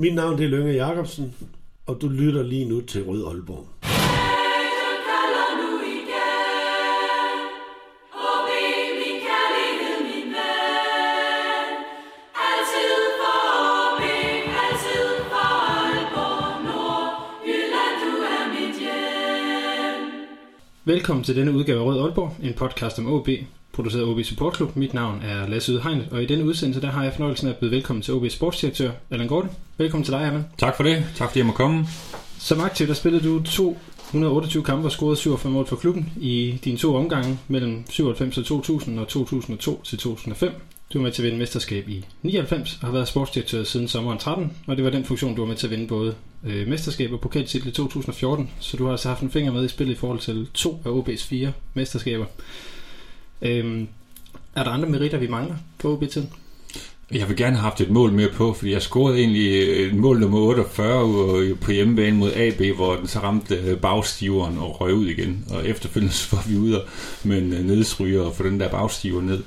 Mit navn det er Lønge Jacobsen, og du lytter lige nu til Rød Aalborg. Velkommen til denne udgave af Rød Aalborg, en podcast om OB, produceret OB Support Club. Mit navn er Lasse Ydhegn, og i denne udsendelse der har jeg fornøjelsen af at byde velkommen til OB Sportsdirektør Allan Gorte. Velkommen til dig, Allan. Tak for det. Tak fordi jeg må komme. Som aktiv, der spillede du 228 kampe og scorede 47 mål for klubben i dine to omgange mellem 97 og 2000 og 2002 til 2005. Du var med til at vinde mesterskab i 99 og har været sportsdirektør siden sommeren 13, og det var den funktion, du var med til at vinde både øh, mesterskab og pokaltitel i 2014, så du har altså haft en finger med i spillet i forhold til to af OB's fire mesterskaber. Øhm, er der andre meritter, vi mangler på OB-tiden? Jeg vil gerne have haft et mål mere på, fordi jeg scorede egentlig et mål nummer 48 på hjemmebane mod AB, hvor den så ramte øh, bagstiveren og røg ud igen. Og efterfølgende så var vi ude med en øh, nedsryger og få den der bagstiver ned.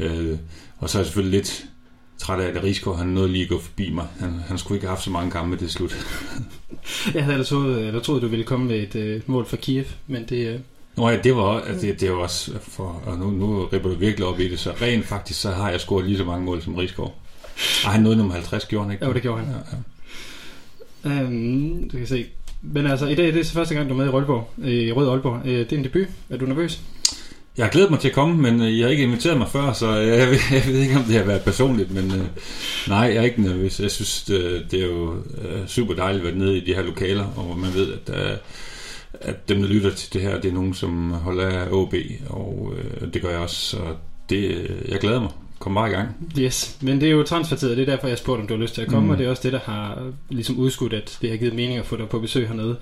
Øh, og så er jeg selvfølgelig lidt træt af, at Rigsgaard han nåede lige at gå forbi mig. Han, han skulle ikke have haft så mange kampe til slut. jeg havde ellers troet, eller troet, du ville komme med et øh, mål for Kiev, men det... Øh... Nå ja, det var, det, det var også for, og nu, nu ripper du virkelig op i det, så rent faktisk, så har jeg scoret lige så mange mål som Rigsgaard. Og han nåede nummer 50, gjorde han ikke? Jo, det gjorde han. Ja, ja. Um, du kan se. Men altså, i dag det er så første gang, du er med i, Rødborg, i Rød Aalborg. Øh, det er en debut. Er du nervøs? Jeg har glædet mig til at komme, men øh, jeg har ikke inviteret mig før, så jeg ved, jeg ved ikke, om det har været personligt, men uh, nej, jeg er ikke nervøs. Jeg synes, det, det er jo uh, super dejligt at være nede i de her lokaler, og man ved, at, uh, at dem, der lytter til det her, det er nogen, som holder af OB, og uh, det gør jeg også, så det, jeg glæder mig kom bare i gang. Yes, men det er jo transfertid, og det er derfor, jeg spurgte, om du har lyst til at komme, mm. og det er også det, der har ligesom udskudt, at det har givet mening at få dig på besøg hernede.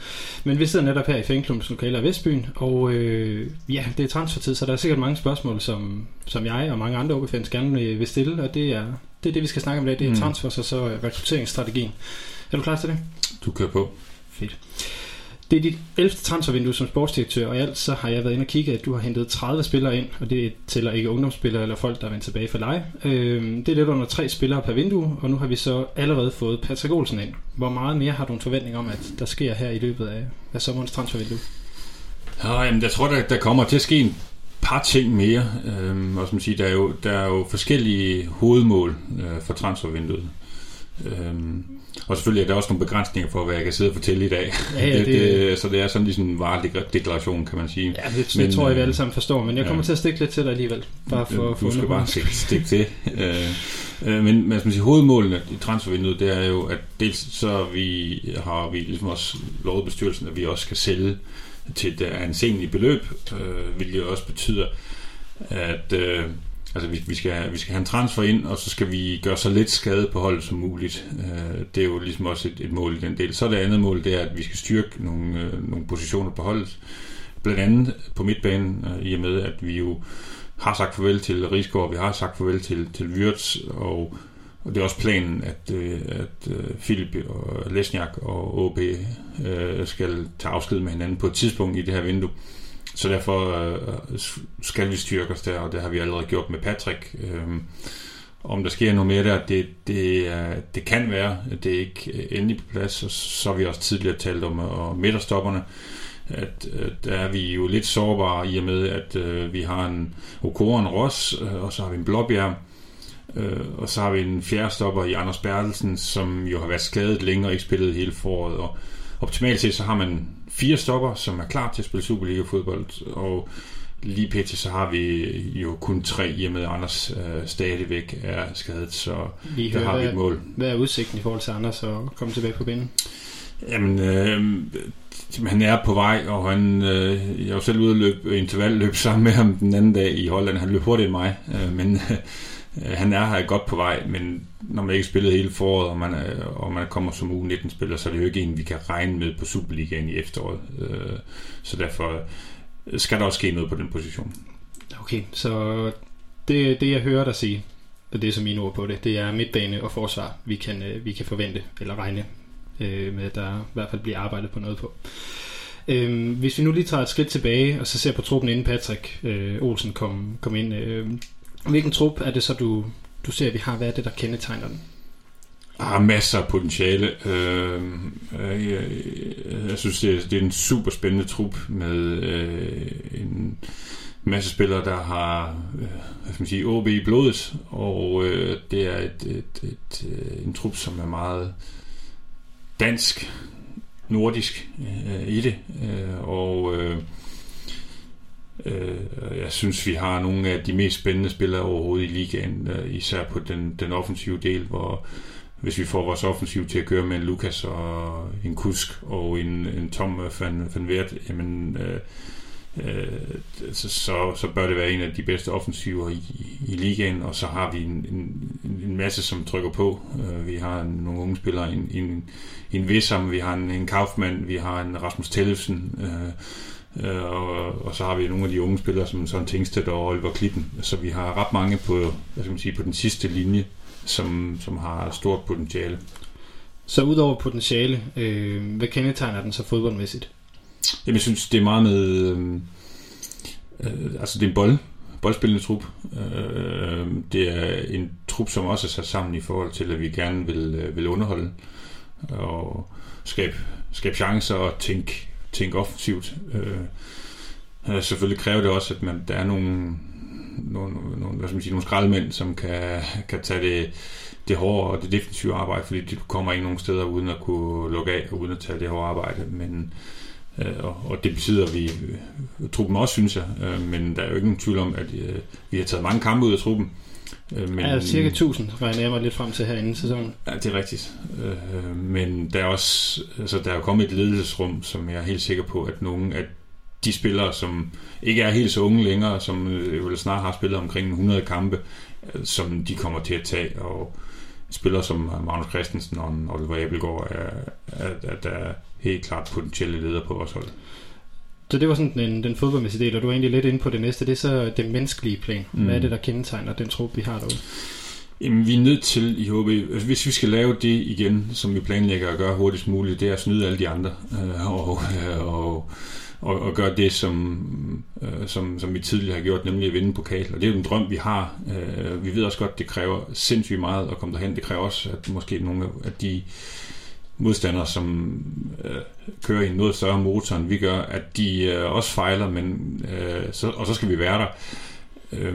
Men vi sidder netop her i Fængklubens lokale af Vestbyen, og øh, ja, det er transfertid, så der er sikkert mange spørgsmål, som, som jeg og mange andre OB-fans gerne vil stille, og det er, det er det, vi skal snakke om i dag. Det er mm. transfer, og så rekrutteringsstrategien. Er du klar til det? Du kører på. Fedt. Det er dit 11. transfervindue som sportsdirektør, og alt så har jeg været inde og kigge, at du har hentet 30 spillere ind, og det tæller ikke ungdomsspillere eller folk, der er vendt tilbage for dig. Øh, det er lidt under tre spillere per vindue, og nu har vi så allerede fået Patrick Olsen ind. Hvor meget mere har du en forventning om, at der sker her i løbet af, af sommerens transfervindue? Ja, jamen, jeg tror, der, der kommer til at ske en par ting mere. Øhm, og som siger, der, er jo, der er jo forskellige hovedmål øh, for transfervinduet. Øhm, og selvfølgelig er der også nogle begrænsninger for, hvad jeg kan sidde og fortælle i dag. Ja, ja, det, det, så det er sådan ligesom en varedeklaration, kan man sige. Ja, det, men, det tror jeg, vi alle sammen forstår, men jeg kommer ja, til at stikke lidt til dig alligevel. Bare for, du skal bare stikke, stikke til. øh, øh, men man skal sige, hovedmålene i transfervinduet, det er jo, at dels så vi, har vi ligesom også lovet bestyrelsen, at vi også skal sælge til et ansenligt beløb, øh, hvilket også betyder, at... Øh, Altså, vi, vi, skal, vi skal have en transfer ind, og så skal vi gøre så lidt skade på holdet som muligt. Øh, det er jo ligesom også et, et mål i den del. Så det andet mål, det er, at vi skal styrke nogle, øh, nogle positioner på holdet. Blandt andet på midtbanen, øh, i og med, at vi jo har sagt farvel til Rigsgaard, vi har sagt farvel til, til Wirtz, og, og det er også planen, at, øh, at øh, Philip og Lesniak og OB øh, skal tage afsked med hinanden på et tidspunkt i det her vindue. Så derfor øh, skal vi styrke os der, og det har vi allerede gjort med Patrick. Øh, om der sker noget mere der, det, det, øh, det kan være, at det ikke endelig på plads, og så har vi også tidligere talt om øh, og midterstopperne, at, øh, der er vi jo lidt sårbare i og med, at øh, vi har en Okoren Ross, øh, og så har vi en Blåbjerg, øh, og så har vi en fjerdestopper i Anders Bertelsen, som jo har været skadet længe og ikke spillet hele foråret, og optimalt set så har man fire stopper, som er klar til at spille Superliga-fodbold, og lige pt. så har vi jo kun tre hjemme, Anders øh, stadigvæk er skadet, så vi der har vi et mål. Hvad er udsigten i forhold til Anders at komme tilbage på banen? Jamen, øh, han er på vej, og han, øh, jeg var selv ude at løbe intervalløb sammen med ham den anden dag i Holland. Han løb hurtigere end mig, øh, men Øh, Øh, han er her godt på vej, men når man ikke spillet hele foråret, og man, er, og man kommer som U19-spiller, så er det jo ikke en, vi kan regne med på Superligaen i efteråret. Øh, så derfor øh, skal der også ske noget på den position. Okay, så det, det jeg hører dig sige, og det er som mine ord på det, det er midtbane og forsvar, vi kan, vi kan forvente eller regne med, at der i hvert fald bliver arbejdet på noget på. Øhm, hvis vi nu lige tager et skridt tilbage, og så ser på truppen inden Patrick øh, Olsen kom, kom ind. Øh, Hvilken trup er det så, du, du ser, at vi har? Hvad er det, der kendetegner den? har masser af potentiale. Øhm, øh, øh, jeg, jeg synes, det er, det er en super spændende trup med øh, en masse spillere, der har øh, hvad skal man sige, OB i blodet, og øh, det er et, et, et, et, en trup, som er meget dansk, nordisk øh, i det, øh, og øh, øh, jeg synes, vi har nogle af de mest spændende spillere overhovedet i ligaen, øh, især på den, den offensive del, hvor hvis vi får vores offensiv til at køre med en Lukas og en Kusk og en, en Tom øh, van, van Wert, jamen øh, øh, så, så, så bør det være en af de bedste offensiver i, i ligaen, og så har vi en, en, en masse, som trykker på. Øh, vi har nogle unge spillere, en, en, en Vissam, vi har en, en Kaufmann, vi har en Rasmus Tellefsen, øh, øh, og, og så har vi nogle af de unge spillere, som Søren Tingstedt og Oliver Klippen. Så vi har ret mange på, hvad skal man sige, på den sidste linje, som, som har stort potentiale. Så udover potentiale, øh, hvad kendetegner den så fodboldmæssigt? Jamen, jeg synes, det er meget med... Øh, øh, altså, det er en bold, boldspillende trup. Øh, det er en trup, som også er sat sammen i forhold til, at vi gerne vil, øh, vil underholde og skabe, skabe chancer og tænke, tænke offensivt. Øh, selvfølgelig kræver det også, at man, der er nogle, nogle, nogle, hvad skal man sige, nogle skraldemænd, som kan, kan tage det, det hårde og det defensive arbejde, fordi du kommer ikke nogen steder uden at kunne lukke af uden at tage det hårde arbejde. Men, øh, og, og det betyder, vi øh, truppen også, synes jeg. Øh, men der er jo ikke nogen tvivl om, at øh, vi har taget mange kampe ud af truppen. Øh, men, ja, cirka 1000 regner jeg mig lidt frem til her inden sæsonen. Ja, det er rigtigt. Øh, men der er også altså, der er kommet et ledelsesrum, som jeg er helt sikker på, at nogle af de spillere, som ikke er helt så unge længere, som vel snart har spillet omkring 100 kampe, som de kommer til at tage, og spillere som Magnus Christensen og Oliver Abelgaard er, er, er, er helt klart potentielle ledere på vores hold. Så det var sådan den, den fodboldmæssige del, og du er egentlig lidt inde på det næste. Det er så det menneskelige plan. Mm. Hvad er det, der kendetegner den trup, vi har derude? Jamen, vi er nødt til i HB, altså, hvis vi skal lave det igen, som vi planlægger at gøre hurtigst muligt, det er at snyde alle de andre. Øh, og, øh, og og, og gøre det, som, øh, som, som vi tidligere har gjort, nemlig at vinde pokal. Og det er jo en drøm, vi har. Øh, vi ved også godt, det kræver sindssygt meget at komme derhen. Det kræver også, at måske nogle af de modstandere, som øh, kører i en noget større motor, end vi gør, at de øh, også fejler, men, øh, så, og så skal vi være der. Øh,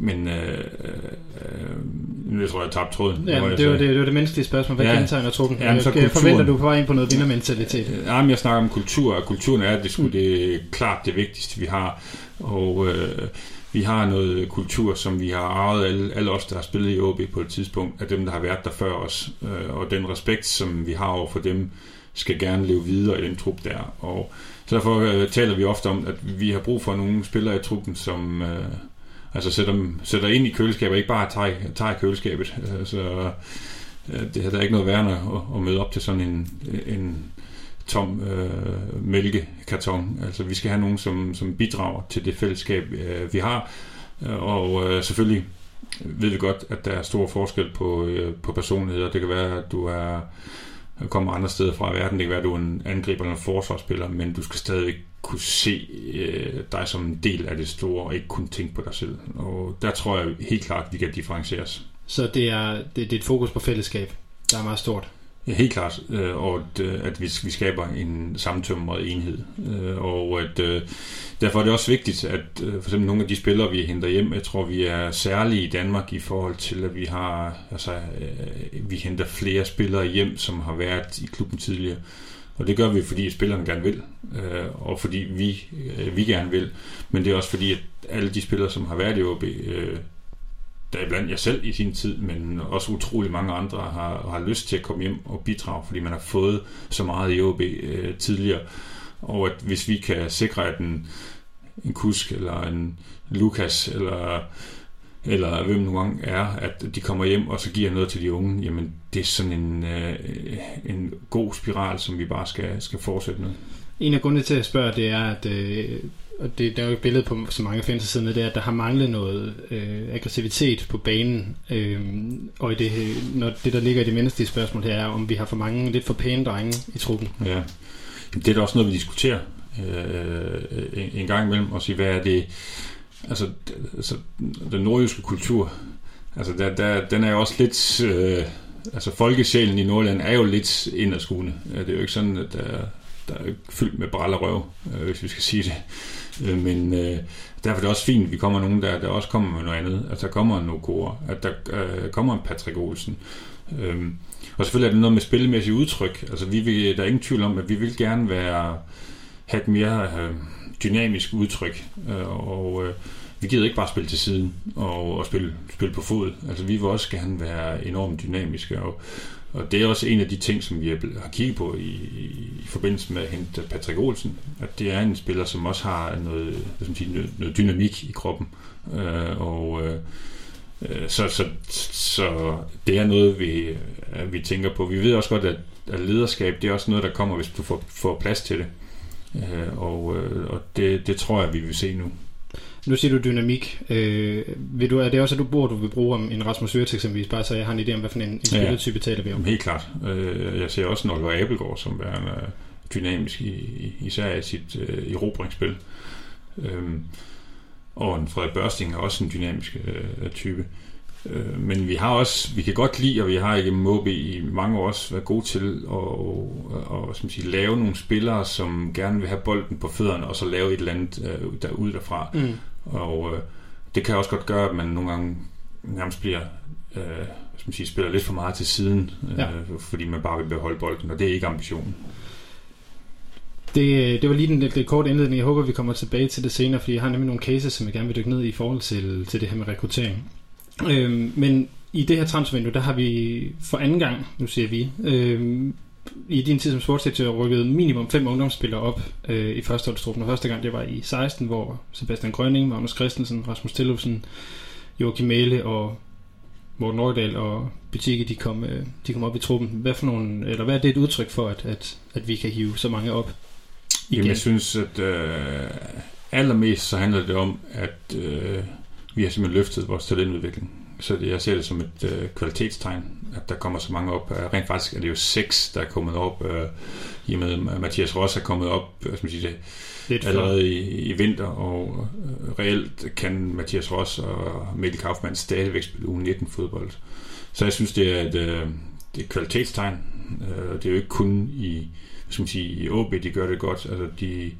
men øh, øh, jeg tror, jeg tabte tråden. Ja, det, var det, det var det menneskelige spørgsmål. Hvad ja, kendetegner truppen? Ja, så jeg forventer du på vej ind på noget vindermentalitet? Ja, men jeg snakker om kultur, og kulturen er det, skulle mm. det klart det vigtigste, vi har. Og øh, vi har noget kultur, som vi har arvet alle, alle os, der har spillet i OB på et tidspunkt, af dem, der har været der før os. Øh, og den respekt, som vi har over for dem, skal gerne leve videre i den trup der. Og så derfor øh, taler vi ofte om, at vi har brug for nogle spillere i truppen, som... Øh, altså sætter, sætter ind i køleskabet, ikke bare tager, tager køleskabet. Altså, det er der ikke noget værende at, at møde op til sådan en, en tom øh, mælkekarton. Altså vi skal have nogen, som, som bidrager til det fællesskab, øh, vi har. Og øh, selvfølgelig ved vi godt, at der er stor forskel på, øh, på personligheder. Det kan være, at du er kommer andre steder fra i verden. Det kan være, at du er en angriber eller en forsvarsspiller, men du skal stadig kunne se øh, dig som en del af det store, og ikke kun tænke på dig selv. Og der tror jeg helt klart, at vi kan differentieres. Så det er, det, det er et fokus på fællesskab, der er meget stort? Ja, helt klart. Øh, og at, øh, at vi, vi skaber en sammentømret enhed. Øh, og at øh, derfor er det også vigtigt, at øh, for eksempel nogle af de spillere, vi henter hjem, jeg tror, vi er særlige i Danmark i forhold til, at vi har, altså, vi henter flere spillere hjem, som har været i klubben tidligere. Og det gør vi, fordi spillerne gerne vil, øh, og fordi vi, øh, vi gerne vil. Men det er også fordi, at alle de spillere, som har været i OB, øh, der er blandt jeg selv i sin tid, men også utrolig mange andre har, har lyst til at komme hjem og bidrage, fordi man har fået så meget i OB øh, tidligere. Og at hvis vi kan sikre, at en, en Kusk eller en Lukas eller eller hvem nu gang er, at de kommer hjem og så giver noget til de unge, jamen det er sådan en, øh, en god spiral, som vi bare skal, skal fortsætte med. En af grundene til at spørge, det er, at øh, og det, der er jo et billede på så mange fans siden, det er, at der har manglet noget øh, aggressivitet på banen. Øh, og i det, når det, der ligger i det menneskelige spørgsmål her, er, om vi har for mange lidt for pæne drenge i truppen. Ja, det er da også noget, vi diskuterer øh, en, en gang imellem, og sige, hvad er det, altså, altså den nordjyske kultur, altså der, der, den er jo også lidt, øh, altså folkesjælen i Nordland er jo lidt inderskuende. Det er jo ikke sådan, at der, der er fyldt med bræl og røv, øh, hvis vi skal sige det. Øh, men øh, derfor er det også fint, at vi kommer nogen, der, der også kommer med noget andet. At der kommer en Nokor, at der øh, kommer en Patrick Olsen. Øh, og selvfølgelig er det noget med spillemæssigt udtryk. Altså, vi vil, der er ingen tvivl om, at vi vil gerne være, have et mere øh, dynamisk udtryk. Øh, og øh, vi gider ikke bare spille til siden og, og spille, spille på fod. Altså, vi vil også gerne være enormt dynamiske. Og, og det er også en af de ting, som vi har kigget på i, i forbindelse med at hente Patrick Olsen. At det er en spiller, som også har noget, hvad sige, noget, noget dynamik i kroppen. Øh, og øh, Øh, så, så, så det er noget, vi, øh, vi tænker på. Vi ved også godt, at, at lederskab, det er også noget, der kommer, hvis du får, får plads til det. Øh, og øh, og det, det tror jeg, vi vil se nu. Nu siger du dynamik. Øh, vil du, er det også, at du bor, du vil bruge om en Rasmus Øret eksempelvis, bare så jeg har en idé om, hvad for en, en spillertype taler vi om? Helt klart. Jeg ser også Nolvar Abelgaard som værende dynamisk, i, især i sit uh, erobringsspil. Øhm, og en Frederik Børsting er også en dynamisk øh, type. Øh, men vi har også, vi kan godt lide, og vi har ikke MOB i mange år også været gode til at og, som sige, lave nogle spillere, som gerne vil have bolden på fødderne, og så lave et eller andet øh, derude derfra. Mm. Og øh, det kan også godt gøre, at man nogle gange nærmest bliver øh, som siger, spiller lidt for meget til siden, øh, ja. fordi man bare vil beholde bolden, og det er ikke ambitionen. Det, det var lige den lidt, lidt korte indledning. Jeg håber, vi kommer tilbage til det senere, fordi jeg har nemlig nogle cases, som jeg gerne vil dykke ned i, i forhold til, til det her med rekruttering. Øhm, men i det her transfervindue, der har vi for anden gang, nu siger vi, øhm, i din tid som sportsdirektør rykket minimum fem ungdomsspillere op øh, i første Og første gang, det var i 16, hvor Sebastian Grønning, Magnus Christensen, Rasmus Tillufsen, Joachim Mæle og Morten Røgdal og Butikke, de kom, øh, de kom op i truppen. Hvad, for nogle, eller hvad er det et udtryk for, at, at, at vi kan hive så mange op? Igen. Jamen, jeg synes, at øh, allermest så handler det om, at øh, vi har simpelthen løftet vores talentudvikling. Så det, jeg ser det som et øh, kvalitetstegn, at der kommer så mange op. Rent faktisk er det jo seks, der er kommet op, øh, i og med at Mathias Ross er kommet op, hvad skal man sige det, Lidt allerede i, i vinter, og øh, reelt kan Mathias Ross og Mikkel Kaufmann stadigvæk spille u 19 fodbold. Så jeg synes, det er et, øh, det er et kvalitetstegn. Øh, det er jo ikke kun i skal man sige, i OB, de gør det godt. Altså, de,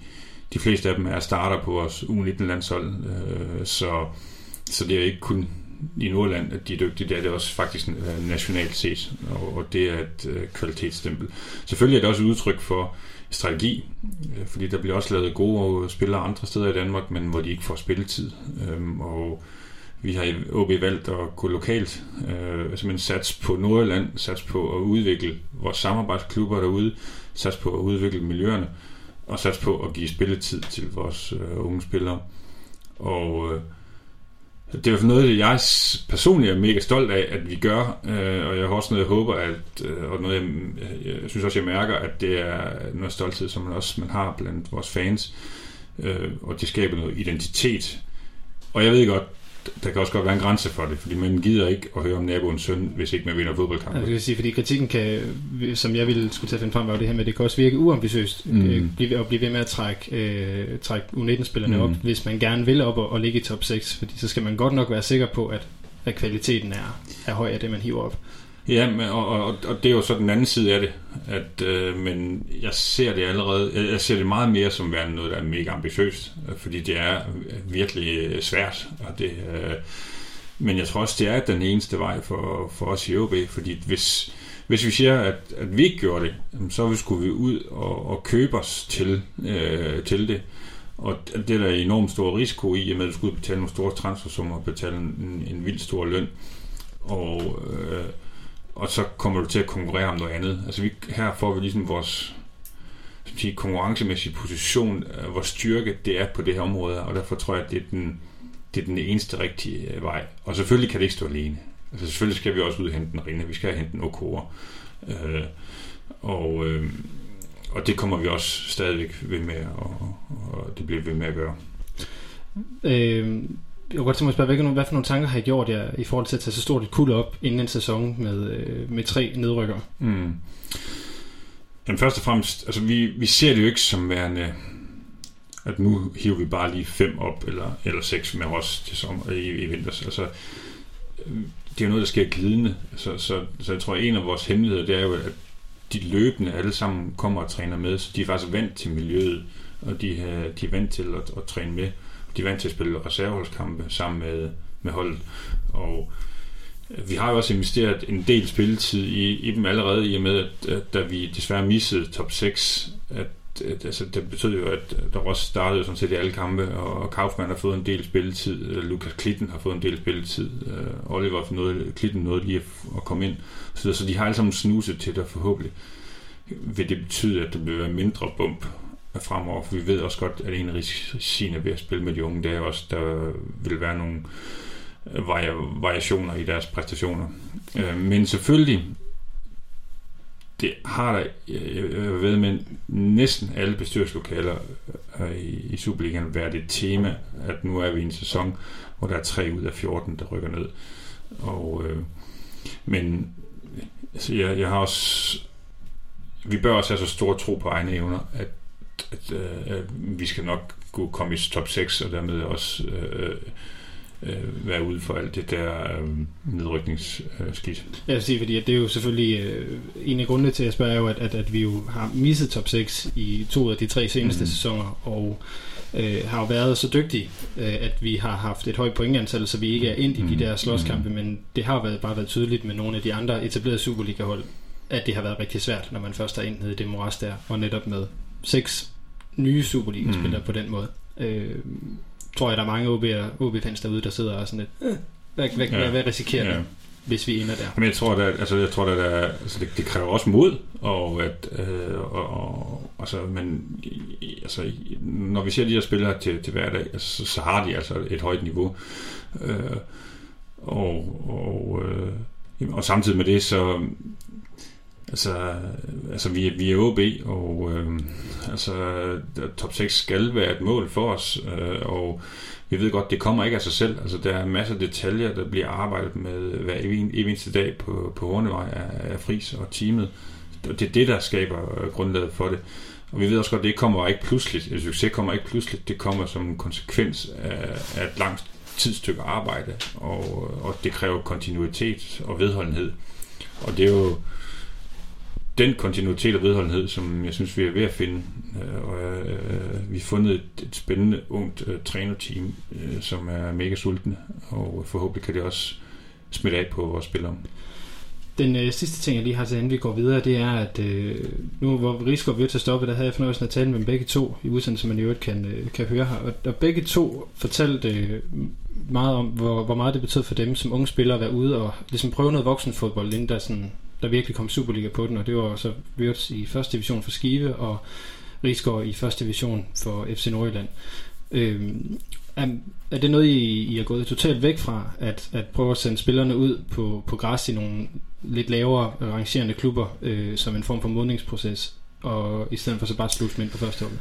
de fleste af dem er starter på vores U19-landshold, øh, så, så det er ikke kun i Nordland, at de er dygtige, det er det også faktisk øh, nationalt set, og, og det er et øh, kvalitetsstempel. Selvfølgelig er det også et udtryk for strategi, øh, fordi der bliver også lavet gode spillere andre steder i Danmark, men hvor de ikke får spilletid. Øh, og vi har i OB valgt at gå lokalt, øh, simpelthen sats på Nordjylland, sats på at udvikle vores samarbejdsklubber derude, sats på at udvikle miljøerne, og sats på at give spilletid til vores øh, unge spillere. Og øh, det er jo noget, jeg personligt er mega stolt af, at vi gør, øh, og jeg har også noget, jeg håber, at, øh, og noget, jeg, jeg synes også, jeg mærker, at det er noget stolthed, som man også man har blandt vores fans, øh, og det skaber noget identitet. Og jeg ved godt, der kan også godt være en grænse for det, fordi man gider ikke at høre om naboens søn, hvis ikke man vinder fodboldkampe. Ja, det vil sige, fordi kritikken kan, som jeg ville skulle tage finde frem, var det her med, at det kan også virke uambitiøst mm. øh, at blive ved med at trække, øh, trække U19-spillerne mm. op, hvis man gerne vil op og, og ligge i top 6, fordi så skal man godt nok være sikker på, at, at kvaliteten er, er høj af det, man hiver op. Ja, men, og, og, og det er jo så den anden side af det, at, øh, men jeg ser det allerede, jeg, ser det meget mere som værende noget, der er mega ambitiøst, fordi det er virkelig øh, svært, og det, øh, men jeg tror også, det er den eneste vej for, for os i OB, fordi hvis, hvis vi siger, at, at vi ikke gjorde det, så skulle vi ud og, og købe os til, øh, til det. Og det er der enormt stor risiko i, at du skulle betale nogle store transfersummer og betale en, en vild stor løn. Og øh, og så kommer du til at konkurrere om noget andet. Altså vi, her får vi ligesom vores sige, konkurrencemæssige position, øh, vores styrke, det er på det her område, og derfor tror jeg, at det er den, det er den eneste rigtige øh, vej. Og selvfølgelig kan det ikke stå alene. Altså selvfølgelig skal vi også ud og hente en Rinde, vi skal hente en Okora. Øh, og, øh, og det kommer vi også stadigvæk ved med, og, og det bliver vi ved med at gøre. Øh, jeg kunne godt tænke mig at spørge, hvad, hvad for nogle tanker har I gjort jer i forhold til at tage så stort et kul op inden en sæson med, øh, med tre nedrykker? Mm. Jamen først og fremmest, altså vi, vi ser det jo ikke som værende, at nu hiver vi bare lige fem op, eller, eller seks med os til sommer, i, i vinters. Altså, det er jo noget, der sker glidende. Så, så, så jeg tror, at en af vores hemmeligheder, det er jo, at de løbende alle sammen kommer og træner med, så de er faktisk vant til miljøet, og de, øh, de er vant til at, at træne med. De er vant til at spille reserveholdskampe sammen med, med holdet. Og vi har jo også investeret en del spilletid i, i dem allerede, i og med, at, at da vi desværre missede top 6, at, at altså, det betød jo, at der også startede sådan set i alle kampe, og Kaufmann har fået en del spilletid, øh, Lukas Klitten har fået en del spilletid, øh, Oliver nåede, Klitten nåede lige at, at komme ind, så, så de har alle sammen snuset til det, forhåbentlig. Vil det betyde, at der vil være mindre bump? Fremover, for vi ved også godt, at en af risiciene ved at spille med de unge, det er også, der vil være nogle øh, variationer i deres præstationer. Øh, men selvfølgelig, det har der, jeg ved men næsten alle bestyrelseslokaler øh, i, i Superligaen været et tema, at nu er vi i en sæson, hvor der er 3 ud af 14, der rykker ned. Og, øh, men altså, jeg, jeg har også vi bør også have så stor tro på egne evner, at, at, at, at vi skal nok gå komme i top 6, og dermed også øh, øh, være ude for alt det der øh, nedrykningsskidt. Jeg vil sige, fordi det er jo selvfølgelig øh, en af grundene til at spørge, jo, at, at, at vi jo har misset top 6 i to af de tre seneste mm. sæsoner, og øh, har jo været så dygtige, øh, at vi har haft et højt pointantal, så vi ikke er ind i mm. de der slåskampe, mm. men det har været, bare været tydeligt med nogle af de andre etablerede Superliga-hold, at det har været rigtig svært, når man først er ind i det moras der, og netop med seks nye Superliga-spillere mm. på den måde. Øh, tror jeg, der er mange OB-fans derude, der sidder og sådan lidt, øh, hvad, hvad, ja. hvad, hvad risikerer ja. det, hvis vi ender der? Men jeg tror, at, altså, jeg tror, at der, altså, det, det, kræver også mod, og at, øh, og, og, altså, men, altså, når vi ser de her spillere til, til hverdag, altså, så, så har de altså et højt niveau. Øh, og, og, øh, og samtidig med det, så Altså, altså vi, vi er OB, og øh, altså, top 6 skal være et mål for os, øh, og vi ved godt, det kommer ikke af sig selv. Altså, der er masser af detaljer, der bliver arbejdet med hver eneste dag på, på Hornevej af, af Fris og teamet. Det er det, der skaber øh, grundlaget for det. Og vi ved også godt, at det kommer ikke pludseligt. En succes kommer ikke pludseligt. Det kommer som en konsekvens af, af et langt tidsstykke arbejde, og, og det kræver kontinuitet og vedholdenhed. Og det er jo den kontinuitet og vedholdenhed, som jeg synes, vi er ved at finde. Øh, og øh, vi har fundet et, et spændende ungt øh, trænerteam, øh, som er mega sultne, og forhåbentlig kan det også smitte af på vores spillere. Den øh, sidste ting, jeg lige har til, inden vi går videre, det er, at øh, nu hvor Rigsgaard vi til at stoppe, der havde jeg fornøjelsen at tale med begge to i udsendelsen, som man i øvrigt kan, øh, kan høre her. Og, og begge to fortalte øh, meget om, hvor, hvor meget det betød for dem som unge spillere at være ude og ligesom prøve noget voksenfodbold, inden der sådan der virkelig kom Superliga på den, og det var så Wirtz i første division for Skive, og Rigsgaard i første division for FC Nordjylland. Øhm, er, er det noget, I, I er gået totalt væk fra, at, at prøve at sende spillerne ud på, på græs i nogle lidt lavere rangerende klubber, øh, som en form for modningsproces, og i stedet for så bare slutte ind på første hold?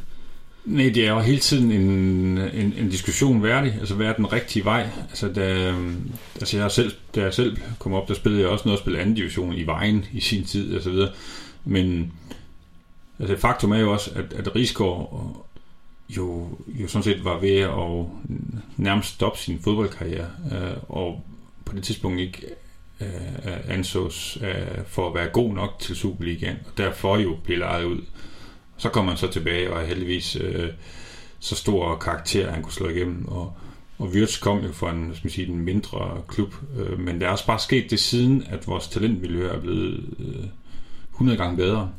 Nej, det er jo hele tiden en, en, en diskussion værdig. Altså, hvad er den rigtige vej? Altså, da, øhm, altså jeg selv, da jeg selv kom op, der spillede jeg også noget at spille anden division i vejen i sin tid, og så videre. Men altså, faktum er jo også, at, at Rigsgaard øh, jo, jo sådan set var ved at nærmest stoppe sin fodboldkarriere, øh, og på det tidspunkt ikke øh, ansås øh, for at være god nok til Superligaen, og derfor jo blev lejet ud. Så kommer han så tilbage og er heldigvis øh, så stor karakter, at han kunne slå igennem. Og, og Wirtz kom jo fra en, skal man sige, en mindre klub. Øh, men der er også bare sket det siden, at vores talentmiljø er blevet øh, 100 gange bedre.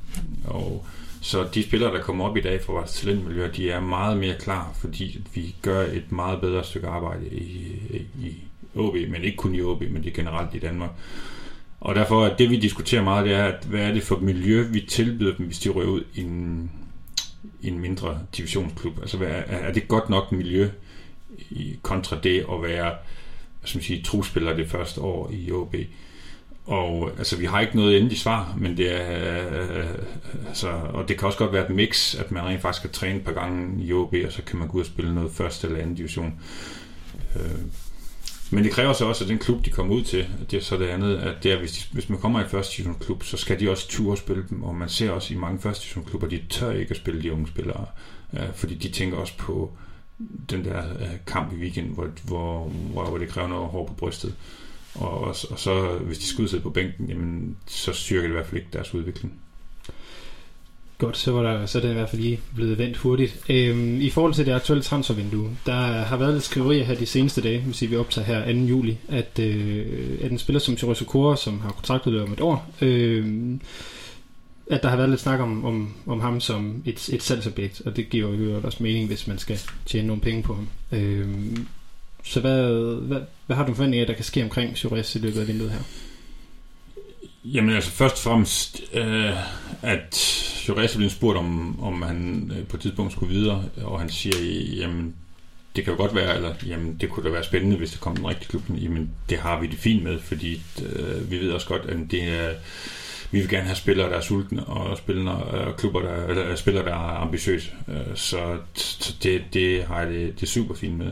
Og så de spillere, der kommer op i dag fra vores talentmiljø, de er meget mere klar, fordi vi gør et meget bedre stykke arbejde i, i OB, men ikke kun i OB, men det generelt i Danmark. Og derfor er det, vi diskuterer meget, det er, at hvad er det for et miljø, vi tilbyder dem, hvis de røver ud i en, i en mindre divisionsklub? Altså, hvad er, er det godt nok miljø i, kontra det at være som sige, truspiller det første år i OB? Og altså, vi har ikke noget endeligt svar, men det er, øh, altså, og det kan også godt være et mix, at man rent faktisk kan træne et par gange i OB, og så kan man gå ud og spille noget første eller anden division. Øh, men det kræver så også, at den klub, de kommer ud til, det er så det andet, at det er, hvis, de, hvis man kommer i første klub, så skal de også ture spille dem, og man ser også i mange første klubber, de tør ikke at spille de unge spillere, øh, fordi de tænker også på den der øh, kamp i weekend, hvor, hvor, hvor, det kræver noget hår på brystet. Og, og, og så, hvis de skal sidde på bænken, jamen, så styrker det i hvert fald ikke deres udvikling. Godt, så, var der, så er det i hvert fald lige blevet vendt hurtigt. Øhm, I forhold til det aktuelle transfervindue, der har været lidt skriverier her de seneste dage, hvis vi optager her 2. juli, at, øh, at en spiller som Chorizo Kora, som har kontraktet om et år, øh, at der har været lidt snak om, om, om ham som et, et salgsobjekt, og det giver jo også mening, hvis man skal tjene nogle penge på ham. Øh, så hvad, hvad, hvad har du forventninger, der kan ske omkring Chorizo i løbet af vinduet her? Jamen altså først og fremmest, øh, at Jurez blev spurgt om, om han øh, på et tidspunkt skulle videre, og han siger, jamen det kan jo godt være, eller jamen det kunne da være spændende, hvis det kom en rigtig klub, jamen det har vi det fint med, fordi øh, vi ved også godt, at det er, vi vil gerne have spillere, der er sultne, og spillere, øh, klubber, der, eller øh, spillere, der er ambitiøse. Øh, så så det, det har jeg det, det super fint med.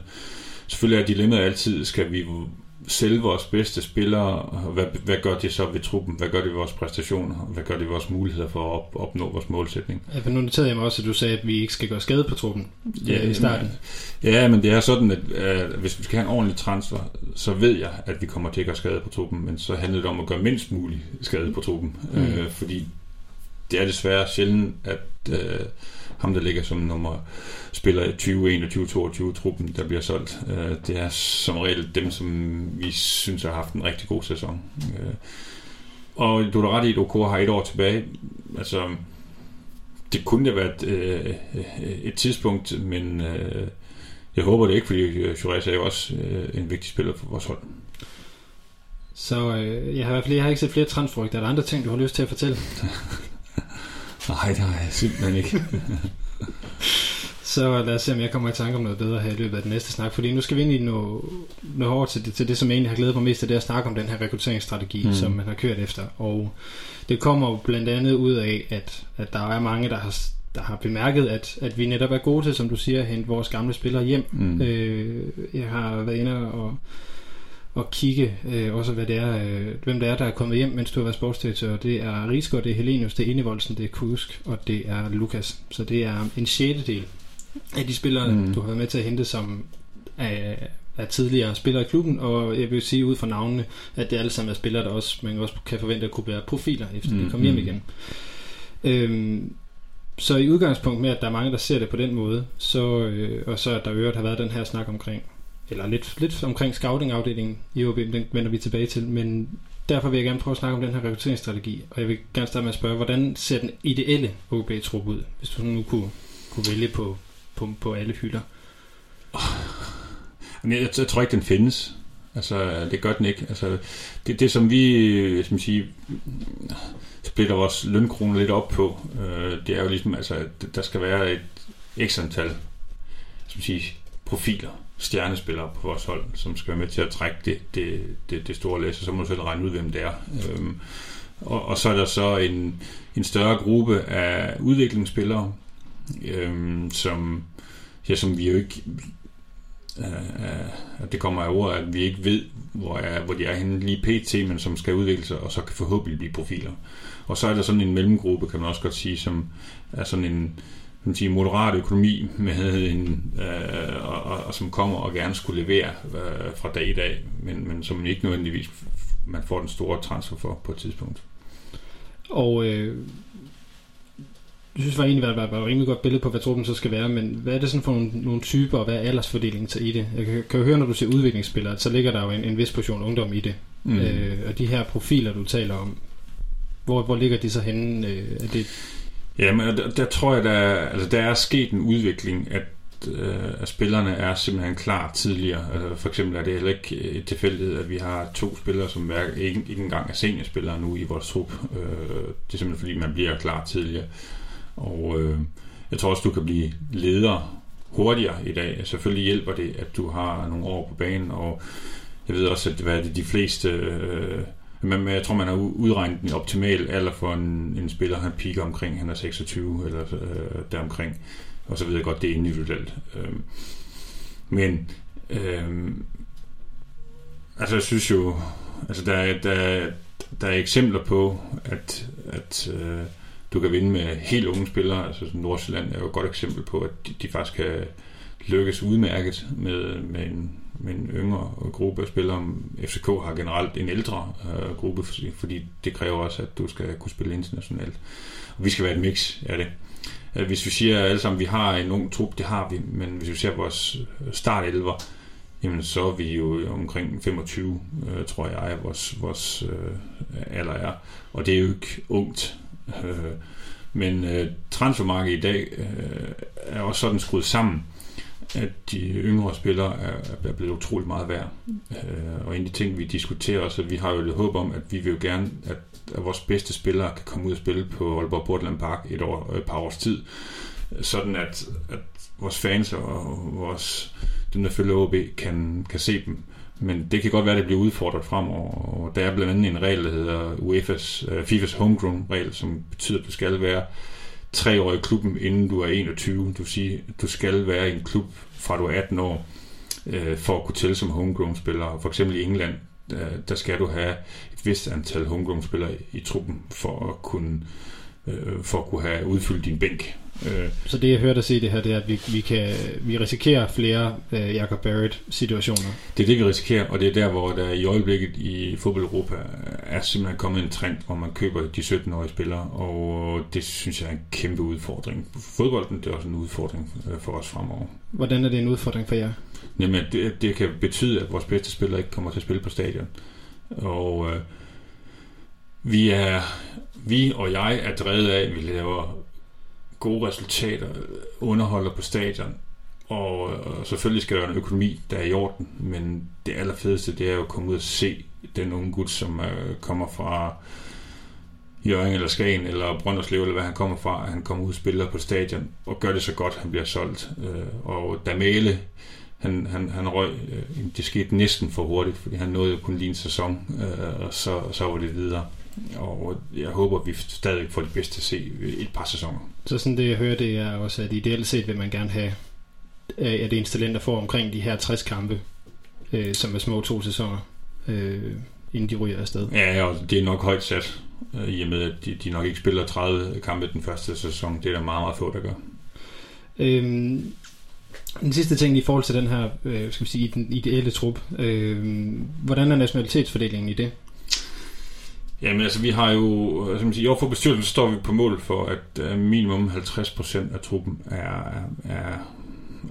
Selvfølgelig er dilemmaet altid, skal vi sælge vores bedste spillere, hvad, hvad gør det så ved truppen? Hvad gør det ved vores præstationer? Hvad gør det ved vores muligheder for at op, opnå vores målsætning? Ja, nu noterede jeg mig også, at du sagde, at vi ikke skal gøre skade på truppen ja, i starten. Ja, men det er sådan, at at hvis vi skal have en ordentlig transfer, så ved jeg, at vi kommer til at gøre skade på truppen, men så handler det om at gøre mindst muligt skade på truppen. Mm. Øh, fordi det er desværre sjældent, at øh, ham, der ligger som nummer spiller 2021 22 truppen, der bliver solgt. Øh, det er som regel dem, som vi synes har haft en rigtig god sæson. Øh, og du er ret i, at OK har et år tilbage. Altså, det kunne da være et, øh, et tidspunkt, men øh, jeg håber det ikke, fordi Jurez er jo også øh, en vigtig spiller for vores hold. Så øh, jeg, har i hvert fald, jeg har ikke set flere transferrygter. Er der andre ting, du har lyst til at fortælle? Nej, det har jeg simpelthen ikke. så lad os se, om jeg kommer i tanke om noget bedre her i løbet af den næste snak, fordi nu skal vi ind i noget, noget hårdt til det, til det, som jeg egentlig har glædet mig mest til, det at snakke om den her rekrutteringsstrategi, mm. som man har kørt efter. Og det kommer jo blandt andet ud af, at, at der er mange, der har, der har bemærket, at, at vi netop er gode til, som du siger, at hente vores gamle spillere hjem. Mm. Øh, jeg har været inde og og kigge øh, også, hvad det er, øh, hvem det er, der er kommet hjem, mens du har været sportsdirektør. Det er Rigsgaard, det er Helenius, det er Enevoldsen, det er Kusk, og det er Lukas. Så det er en del af de spillere, mm. du har været med til at hente, som er, er tidligere spillere i klubben, og jeg vil sige ud fra navnene, at det alle sammen er spillere, der også, man også kan forvente at kunne være profiler, efter mm. de kommer hjem mm. igen. Øhm, så i udgangspunkt med, at der er mange, der ser det på den måde, så, øh, og så at der øvrigt har været den her snak omkring eller lidt, lidt omkring scouting-afdelingen i OB, den vender vi tilbage til, men derfor vil jeg gerne prøve at snakke om den her rekrutteringsstrategi, og jeg vil gerne starte med at spørge, hvordan ser den ideelle OB-trup ud, hvis du nu kunne, kunne vælge på, på, på alle hylder? Jeg, jeg, jeg tror ikke, den findes. Altså, det gør den ikke. Altså, det, det som vi, skal sige, splitter vores lønkrone lidt op på, øh, det er jo ligesom, altså, der skal være et ekstra antal, som siger, sige, profiler stjernespillere på vores hold, som skal være med til at trække det, det, det, det store læs, og så må du selv regne ud, hvem det er. Øhm, og, og så er der så en, en større gruppe af udviklingsspillere, øhm, som, ja, som vi jo ikke øh, øh, at det kommer af ordet, at vi ikke ved, hvor, er, hvor de er henne lige pt, men som skal udvikle sig, og så kan forhåbentlig blive profiler. Og så er der sådan en mellemgruppe, kan man også godt sige, som er sådan en, man sige, moderat økonomi, med en, øh, og, og, og, som kommer og gerne skulle levere øh, fra dag i dag, men, men som ikke nødvendigvis man får den store transfer for på et tidspunkt. Og øh, jeg synes var egentlig, var, var et rimelig godt billede på, hvad truppen så skal være, men hvad er det sådan for nogle, nogle typer, og hvad er aldersfordelingen til i det? Jeg kan, kan jo høre, når du siger udviklingsspillere, så ligger der jo en, en vis portion ungdom i det. Mm. Øh, og de her profiler, du taler om, hvor, hvor ligger de så henne? Øh, er det men der, der tror jeg, der, altså, der er sket en udvikling, at øh, at spillerne er simpelthen klar tidligere. Altså, for eksempel er det heller ikke øh, et tilfældighed, at vi har to spillere, som ikke, ikke engang er seniorspillere nu i vores trup. Øh, det er simpelthen fordi, man bliver klar tidligere. Og øh, jeg tror også, du kan blive leder hurtigere i dag. Selvfølgelig hjælper det, at du har nogle år på banen, og jeg ved også, at hvad er det, de fleste øh, men jeg tror, man har udregnet den optimale alder for en, en spiller. Han piker omkring, han er 26 eller øh, deromkring. Og så ved jeg godt, det er individuelt. Øh, men øh, altså jeg synes jo, altså der, er, der, der er eksempler på, at, at øh, du kan vinde med helt unge spillere. Altså Nordsjælland er jo et godt eksempel på, at de, de faktisk kan lykkes udmærket med, med en med en yngre gruppe af spillere. FCK har generelt en ældre øh, gruppe, fordi det kræver også, at du skal kunne spille internationalt. Og vi skal være et mix af det. Øh, hvis vi siger alle sammen, at vi har en ung trup, det har vi, men hvis vi ser vores startelver, jamen så er vi jo omkring 25, øh, tror jeg, vores, vores øh, alder er. Og det er jo ikke ungt. Øh, men øh, transfermarkedet i dag øh, er også sådan skruet sammen, at de yngre spillere er, er blevet utrolig meget værd. Øh, og en af de ting, vi diskuterer også, at vi har jo lidt håb om, at vi vil jo gerne, at, at vores bedste spillere kan komme ud og spille på Aalborg Portland Park et, år, et par års tid. Sådan at, at vores fans og vores, dem, der følger OB, kan, kan se dem. Men det kan godt være, at det bliver udfordret fremover. Og der er blandt andet en regel, der hedder UEFA's, uh, øh, FIFA's homegrown-regel, som betyder, at du skal være tre år i klubben, inden du er 21. Du siger, du skal være i en klub fra du er 18 år, øh, for at kunne tælle som homegrown-spiller. For eksempel i England, der, der skal du have et vist antal homegrown-spillere i, i truppen, for at kunne øh, for at kunne have udfyldt din bænk. Øh. Så det jeg hørte at se det her, det er, at vi, vi, kan, vi risikerer flere øh, Jacob Barrett-situationer. Det er det, vi risikerer, og det er der, hvor der i øjeblikket i fodbold Europa er simpelthen kommet en trend, hvor man køber de 17-årige spillere, og det synes jeg er en kæmpe udfordring. Fodbolden det er også en udfordring øh, for os fremover. Hvordan er det en udfordring for jer? Jamen, det, det kan betyde, at vores bedste spillere ikke kommer til at spille på stadion. Og øh, vi er vi og jeg er drevet af, at vi laver gode resultater, underholder på stadion, og, og selvfølgelig skal der være en økonomi, der er i orden, men det allerfedeste, det er jo at komme ud og se den unge gut, som øh, kommer fra Jørgen eller Skagen eller Brønderslev, eller hvad han kommer fra, han kommer ud og spiller på stadion, og gør det så godt, han bliver solgt. Øh, og Damale, han, han, han røg, øh, det skete næsten for hurtigt, fordi han nåede jo kun lige en sæson, øh, og så, så var det videre. Og jeg håber, at vi stadig får det bedste at se et par sæsoner. Så sådan det, jeg hører, det er også, at ideelt set vil man gerne have, at det eneste der får omkring de her 60 kampe, øh, som er små to sæsoner, øh, inden de ryger afsted. Ja, og det er nok højt sat, øh, i og med, at de, de nok ikke spiller 30 kampe den første sæson. Det er der meget, meget få, der gør. Øhm, den sidste ting i forhold til den her, øh, skal vi sige, den ideelle trup. Øh, hvordan er nationalitetsfordelingen i det? Jamen altså, vi har jo, som man siger, for bestyrelsen står vi på mål for, at uh, minimum 50% af truppen er, er,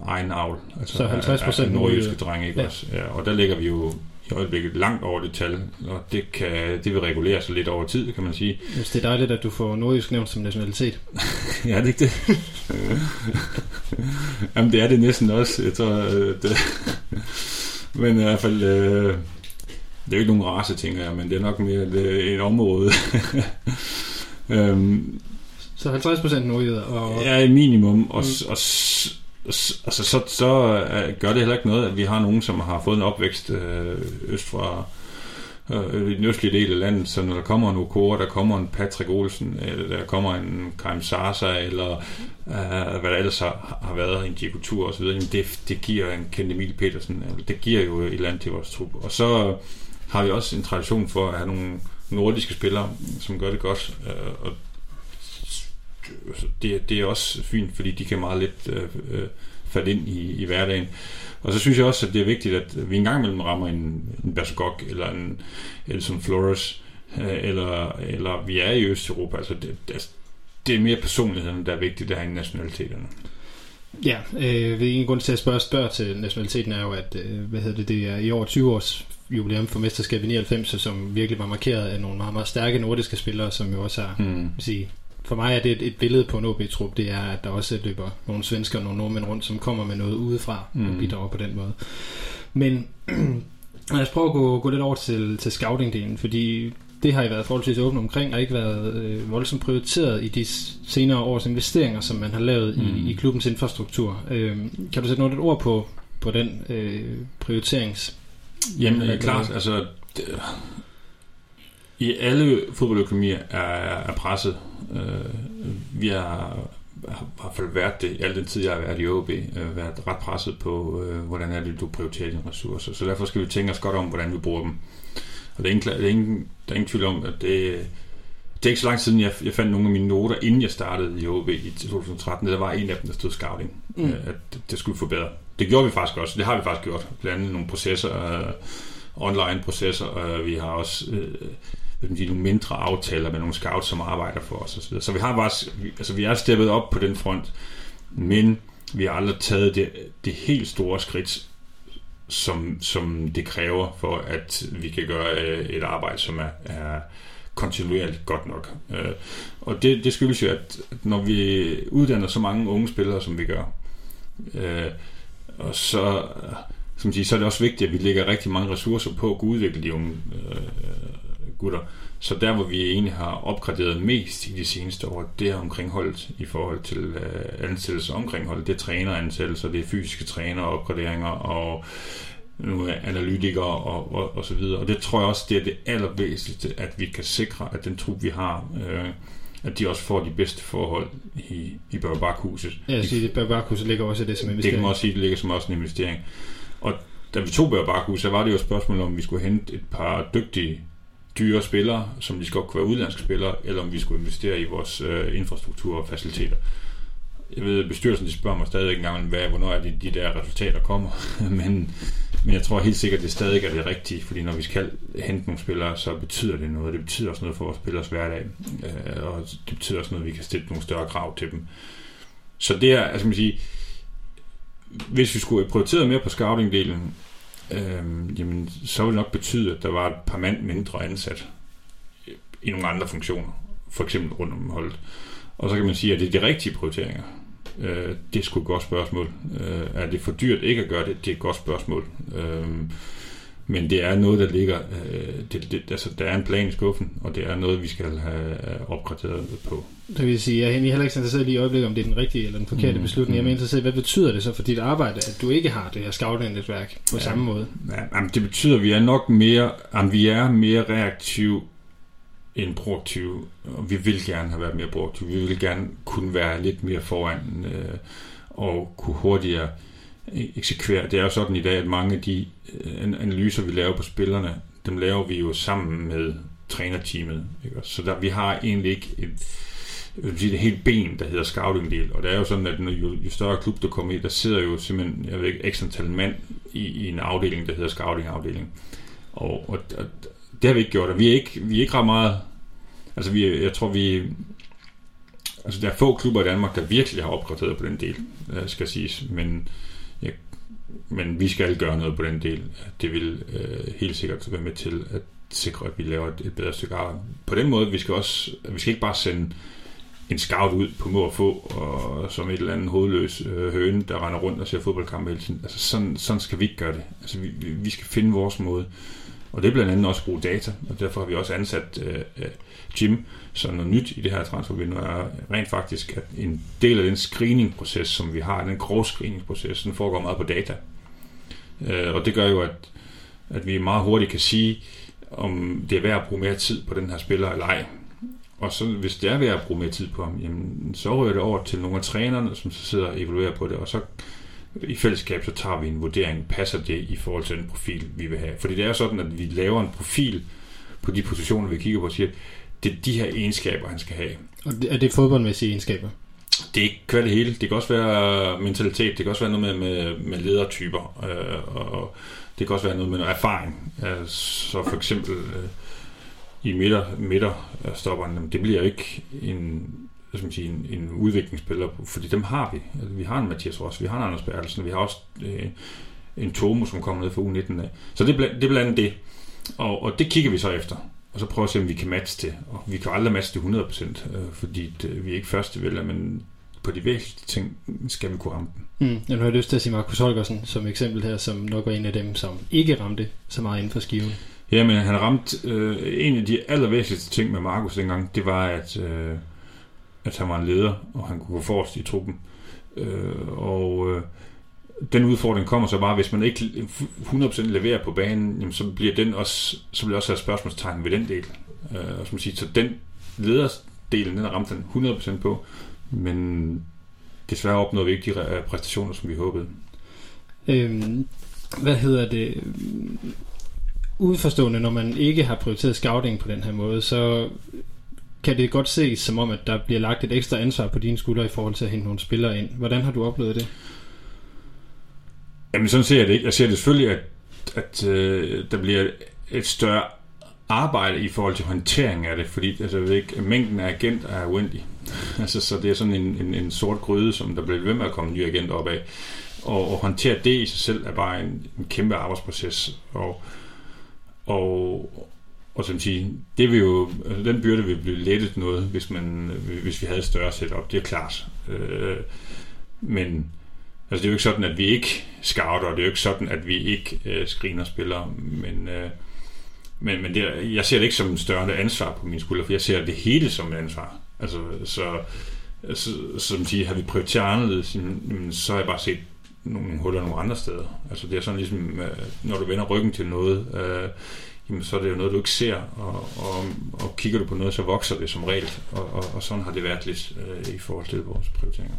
egen avl. Altså, så 50% er, nordjyske drenge, ikke ja. også? Ja, og der ligger vi jo i øjeblikket langt over det tal, og det, kan, det vil regulere sig lidt over tid, kan man sige. Hvis det er dejligt, at du får nordjysk nævnt som nationalitet. ja, det er ikke det. Jamen, det er det næsten også. Jeg tror, det, men i hvert fald... Øh, det er jo ikke nogen race, tænker jeg, men det er nok mere et område. øhm, så 50% nordjyder? Og... Ja, i minimum. Og, mm. og, altså, så, så uh, gør det heller ikke noget, at vi har nogen, som har fået en opvækst øh, øst fra øh, i den østlige del af landet, så når der kommer en Okora, der kommer en Patrick Olsen, eller der kommer en Karim Sarsa, eller uh, hvad der ellers har, har været, en Diego Tur osv., det, det giver en Kent Emil Petersen, det giver jo et land til vores trup. Og så har vi også en tradition for at have nogle nordiske spillere, som gør det godt. Øh, og altså, det, det er også fint, fordi de kan meget let øh, øh, falde ind i, i hverdagen. Og så synes jeg også, at det er vigtigt, at vi engang imellem rammer en, en Bergog eller en Elson Flores, øh, eller, eller vi er i Østeuropa. Altså det, det, altså, det er mere personligheden, der er vigtigt, der er i nationaliteterne. Ja, øh, en grund til at spørge, spørge til nationaliteten er jo, at øh, hvad hedder det, det er i over 20 års jubilæum for mesterskab i 99, som virkelig var markeret af nogle meget, meget stærke nordiske spillere, som jo også har, mm. sige, for mig er det et, et billede på en OB-trup, det er, at der også løber nogle svensker og nogle nordmænd rundt, som kommer med noget udefra mm. og bidrager på den måde. Men lad os prøve at gå, gå lidt over til, til scouting-delen, fordi det har I været forholdsvis åbent omkring, og ikke været øh, voldsomt prioriteret i de senere års investeringer, som man har lavet mm. i, i klubbens infrastruktur. Øh, kan du sætte noget et ord på, på den øh, prioriterings Jamen, det er klart, altså... Det, I alle fodboldøkonomier er, er presset. Øh, vi har har i hvert fald været det al den tid, jeg har været i OB, øh, været ret presset på, øh, hvordan er det, du prioriterer dine ressourcer. Så derfor skal vi tænke os godt om, hvordan vi bruger dem. Og det er ingen, det er ingen, der er ingen tvivl om, at det, det er ikke så lang tid siden, jeg, jeg fandt nogle af mine noter, inden jeg startede i OB i 2013. Der var en af dem, der stod scouting. Mm. Øh, at det skulle forbedre. Det gjorde vi faktisk også. Det har vi faktisk gjort. Blandt andet nogle processer, øh, online processer. Øh, vi har også øh, vil sige, nogle mindre aftaler med nogle scouts, som arbejder for os osv. Så vi har faktisk, altså vi er steppet op på den front, men vi har aldrig taget det, det helt store skridt, som, som det kræver for, at vi kan gøre øh, et arbejde, som er, er kontinuerligt godt nok. Øh, og det, det skyldes jo, at når vi uddanner så mange unge spillere, som vi gør, øh, og så, øh, som siger, så er det også vigtigt, at vi lægger rigtig mange ressourcer på at udvikle de unge øh, gutter. Så der, hvor vi egentlig har opgraderet mest i de seneste år, det er omkring holdet i forhold til øh, ansættelse omkring holdet. Det er træneransættelser, det er fysiske træner, opgraderinger og øh, nogle analytikere og, og, og så videre. Og det tror jeg også, det er det allervæsentligste, at vi kan sikre, at den trup, vi har, øh, at de også får de bedste forhold i, i Børgebakhuset. Ja, jeg siger, Børgebakhuset ligger også i det som investering. Det kan man også sige, det ligger som også en investering. Og da vi tog Børgebakhuset, så var det jo et spørgsmål om, vi skulle hente et par dygtige dyre spillere, som de skal kunne være udlandske spillere, eller om vi skulle investere i vores øh, infrastruktur og faciliteter. Jeg ved, bestyrelsen de spørger mig stadig engang, hvad, hvornår er det, de der resultater kommer. men, men jeg tror helt sikkert, at det stadig er det rigtige, fordi når vi skal hente nogle spillere, så betyder det noget. Det betyder også noget for vores spillers hverdag, øh, og det betyder også noget, at vi kan stille nogle større krav til dem. Så det er, altså man sige, hvis vi skulle prioritere mere på scouting-delen, øh, jamen, så ville det nok betyde, at der var et par mand mindre ansat i nogle andre funktioner, for eksempel rundt om holdet. Og så kan man sige, at det er de rigtige prioriteringer. Øh, det er sgu et godt spørgsmål. Øh, er det for dyrt ikke at gøre det? Det er et godt spørgsmål. Øh, men det er noget, der ligger, øh, det, det, altså der er en plan i skuffen, og det er noget, vi skal have opgraderet på. Det vil sige, jeg er heller ikke interesseret lige i øjeblikket, om det er den rigtige eller den forkerte mm, beslutning. Mm. Jeg er mere interesseret hvad betyder det så for dit arbejde, at du ikke har det her scouting-netværk på ja, samme måde? Ja, jamen, det betyder, at vi er nok mere, jamen, vi er mere reaktiv en proaktiv, og vi vil gerne have været mere proaktiv. Vi vil gerne kunne være lidt mere foran øh, og kunne hurtigere e-, eksekvere. Det er jo sådan i dag, at mange af de øh, analyser, vi laver på spillerne, dem laver vi jo sammen med trænerteamet. Ikke? Så der, vi har egentlig ikke et, et, vil sige, helt ben, der hedder scouting-del. Og det er jo sådan, at når jo, jo større klub du kommer i, der sidder jo simpelthen, jeg ved ikke, ekstra antal mand i, i en afdeling, der hedder scouting-afdeling. Og, og, og, det har vi ikke gjort, og vi er ikke, vi er ikke ret meget, altså vi, jeg tror vi, altså der er få klubber i Danmark, der virkelig har opgraderet på den del, øh, skal siges, men Ja, men vi skal gøre noget på den del. Det vil øh, helt sikkert være med til at sikre, at vi laver et, et bedre stykke arbejde. På den måde, vi skal også, vi skal ikke bare sende en scout ud på må og få, og som et eller andet hovedløs øh, høne, der render rundt og ser fodboldkampe hele tiden. Altså sådan, sådan skal vi ikke gøre det. Altså vi, vi skal finde vores måde. Og det er blandt andet også at bruge data, og derfor har vi også ansat øh, øh Jim, så noget nyt i det her transfervindue er rent faktisk, at en del af den screeningproces, som vi har, den grove screeningproces, den foregår meget på data. Øh, og det gør jo, at, at vi meget hurtigt kan sige, om det er værd at bruge mere tid på den her spiller eller ej. Og så, hvis det er værd at bruge mere tid på ham, jamen, så rører det over til nogle af trænerne, som så sidder og evaluerer på det, og så i fællesskab, så tager vi en vurdering, passer det i forhold til den profil, vi vil have. Fordi det er sådan, at vi laver en profil på de positioner, vi kigger på, og siger, det er de her egenskaber, han skal have. Og er det fodboldmæssige egenskaber? Det er ikke det hele. Det kan også være mentalitet. Det kan også være noget med, med, med ledertyper. Øh, og det kan også være noget med noget erfaring. Øh, så for eksempel øh, i midter, midterstopperne, det bliver ikke en, hvad skal man sige, en, en udviklingsspiller, fordi dem har vi. Altså, vi har en Mathias Ross, vi har en Anders Bertelsen, vi har også øh, en Tomo, som kommer ned fra U19 af. Så det, det er blandt andet det. Og, og det kigger vi så efter og så prøve at se, om vi kan matche det. Og vi kan aldrig matche det 100%, øh, fordi det, vi er ikke første vælger, men på de væsentlige ting skal vi kunne ramme den. Mm. Jeg har lyst til at sige Markus Holgersen som eksempel her, som nok var en af dem, som ikke ramte så meget inden for skiven. Ja, men han ramte øh, en af de allervæsentligste ting med Markus dengang, det var, at, øh, at han var en leder, og han kunne gå forrest i truppen. Øh, og øh, den udfordring kommer så bare, hvis man ikke 100% leverer på banen, jamen, så bliver den også, så bliver også have spørgsmålstegn ved den del. Øh, og som siger, så den ledersdelen, den ramte ramt den 100% på, men desværre opnåede vi ikke de præstationer, som vi håbede. Øhm, hvad hedder det? Udforstående, når man ikke har prioriteret scouting på den her måde, så kan det godt ses som om, at der bliver lagt et ekstra ansvar på dine skuldre i forhold til at hente nogle spillere ind. Hvordan har du oplevet det? Jamen sådan ser jeg det ikke. Jeg ser det selvfølgelig, at, at øh, der bliver et større arbejde i forhold til håndtering af det, fordi altså, jeg ved ikke, mængden af agenter er uendelig. altså, så det er sådan en, en, en sort gryde, som der bliver ved med at komme nye agenter op af. Og, og håndtere det i sig selv er bare en, en kæmpe arbejdsproces. Og, og, og som siger, det vil jo, altså den byrde vil blive lettet noget, hvis, man, øh, hvis vi havde et større setup, det er klart. Øh, men altså, det er jo ikke sådan, at vi ikke scouter, det er jo ikke sådan, at vi ikke øh, screener spillere, men, øh, men, men det, jeg ser det ikke som en større ansvar på min skulder, for jeg ser det hele som et ansvar. Altså, så, så som siger, har vi prioriteret anderledes, jamen, så har jeg bare set nogle huller nogle andre steder. Altså det er sådan ligesom, øh, når du vender ryggen til noget, øh, jamen, så er det jo noget, du ikke ser, og, og, og kigger du på noget, så vokser det som regel, og, og, og sådan har det været lidt øh, i forhold til vores prioriteringer.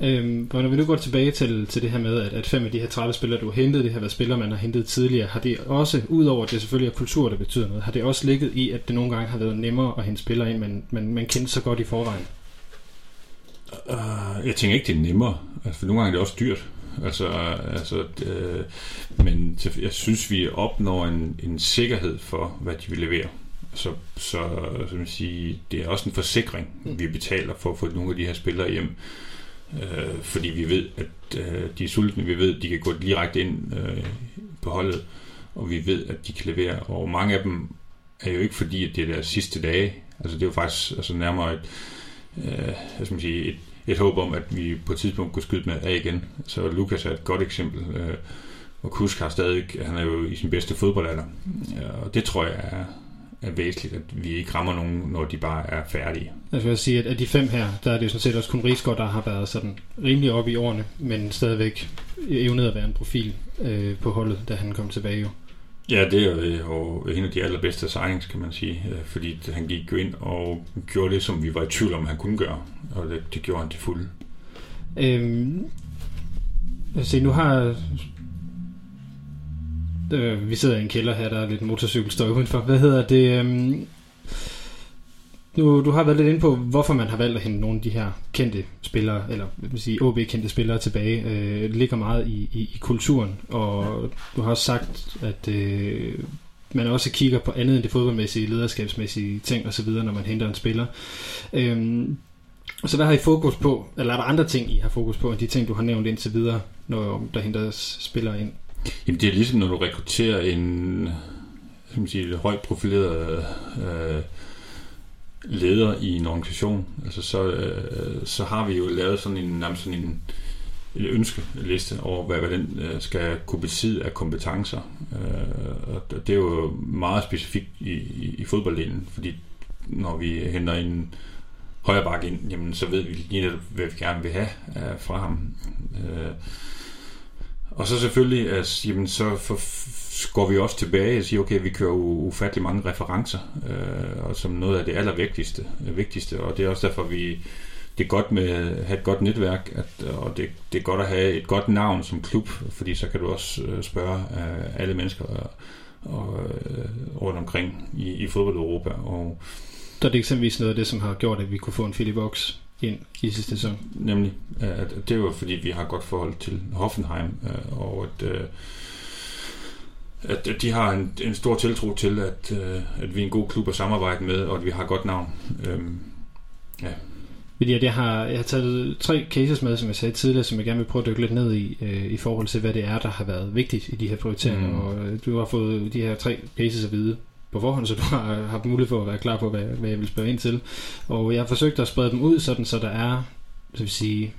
Øhm, når vi nu går tilbage til, til det her med, at, at fem af de her 30 spillere, du har hentet, det har været spillere, man har hentet tidligere, har det også, udover at det selvfølgelig er kultur, der betyder noget, har det også ligget i, at det nogle gange har været nemmere at hente spillere ind, men man, man kendte så godt i forvejen? Uh, jeg tænker ikke, det er nemmere. Altså, for nogle gange er det også dyrt. Altså, altså, øh, men jeg synes, vi opnår en, en sikkerhed for, hvad de vil levere. Så, så som jeg sige, det er også en forsikring, mm. vi betaler for at få nogle af de her spillere hjem. Øh, fordi vi ved, at øh, de er sultne, vi ved, at de kan gå direkte ind øh, på holdet, og vi ved, at de kan levere. Og mange af dem er jo ikke fordi, at det er deres sidste dage. Altså det er jo faktisk altså nærmere et, øh, hvad skal man sige, et, et håb om, at vi på et tidspunkt kunne skyde med af igen. Så Lukas er et godt eksempel. Øh, og Kusk har stadig, han er jo i sin bedste fodboldalder. Og det tror jeg er, er væsentligt, at vi ikke rammer nogen, når de bare er færdige. Jeg vil sige, at af de fem her, der er det jo sådan set også kun Rigsgaard, der har været sådan rimelig oppe i årene, men stadigvæk evnet at være en profil øh, på holdet, da han kom tilbage jo. Ja, det er jo øh, en af de allerbedste signings, kan man sige, øh, fordi han gik jo ind og gjorde det, som vi var i tvivl om, han kunne gøre, og det, det gjorde han til fulde. Øhm, se, nu har øh, vi sidder i en kælder her, der er lidt motorcykelstøj udenfor. Hvad hedder det? Øhm, nu, du har været lidt inde på, hvorfor man har valgt at hente nogle af de her kendte spillere, eller vil sige, OB-kendte spillere tilbage. Øh, det ligger meget i, i, i kulturen, og du har også sagt, at øh, man også kigger på andet end det fodboldmæssige, lederskabsmæssige ting osv., når man henter en spiller. Øh, så hvad har I fokus på, eller er der andre ting, I har fokus på, end de ting, du har nævnt indtil videre, når der henter spillere ind? Jamen det er ligesom, når du rekrutterer en skal man sige, højt profileret øh, leder i en organisation, altså så, øh, så har vi jo lavet sådan en, nærmest sådan en, en ønskeliste over, hvad, hvad den øh, skal kunne besidde af kompetencer. Øh, og det er jo meget specifikt i, i, i fodbolddelen, fordi når vi henter en højre bakke ind, jamen, så ved vi lige, hvad vi gerne vil have øh, fra ham. Øh, og så selvfølgelig, at, jamen, så for, går vi også tilbage og siger, okay, vi kører ufattelig mange referencer, øh, og som noget af det allervigtigste, øh, vigtigste, og det er også derfor, vi det er godt med at have et godt netværk, at, og det, det er godt at have et godt navn som klub, fordi så kan du også øh, spørge øh, alle mennesker og, og, øh, rundt omkring i, i fodbold Europa. Og, så er det eksempelvis noget af det, som har gjort, at vi kunne få en Philip Vox ind sidste sæson. Nemlig. At det var fordi, vi har godt forhold til Hoffenheim, øh, og at, øh, at de har en, en stor tiltro til, at, øh, at vi er en god klub at samarbejde med, og at vi har godt navn. Øhm, ja. Fordi jeg har, jeg har taget tre cases med, som jeg sagde tidligere, som jeg gerne vil prøve at dykke lidt ned i, øh, i forhold til, hvad det er, der har været vigtigt i de her prioriteringer. Mm. Og du har fået de her tre cases at vide på forhånd, så du har haft mulighed for at være klar på, hvad, hvad jeg vil spørge ind til. Og jeg har forsøgt at sprede dem ud, sådan så der er, så vil sige,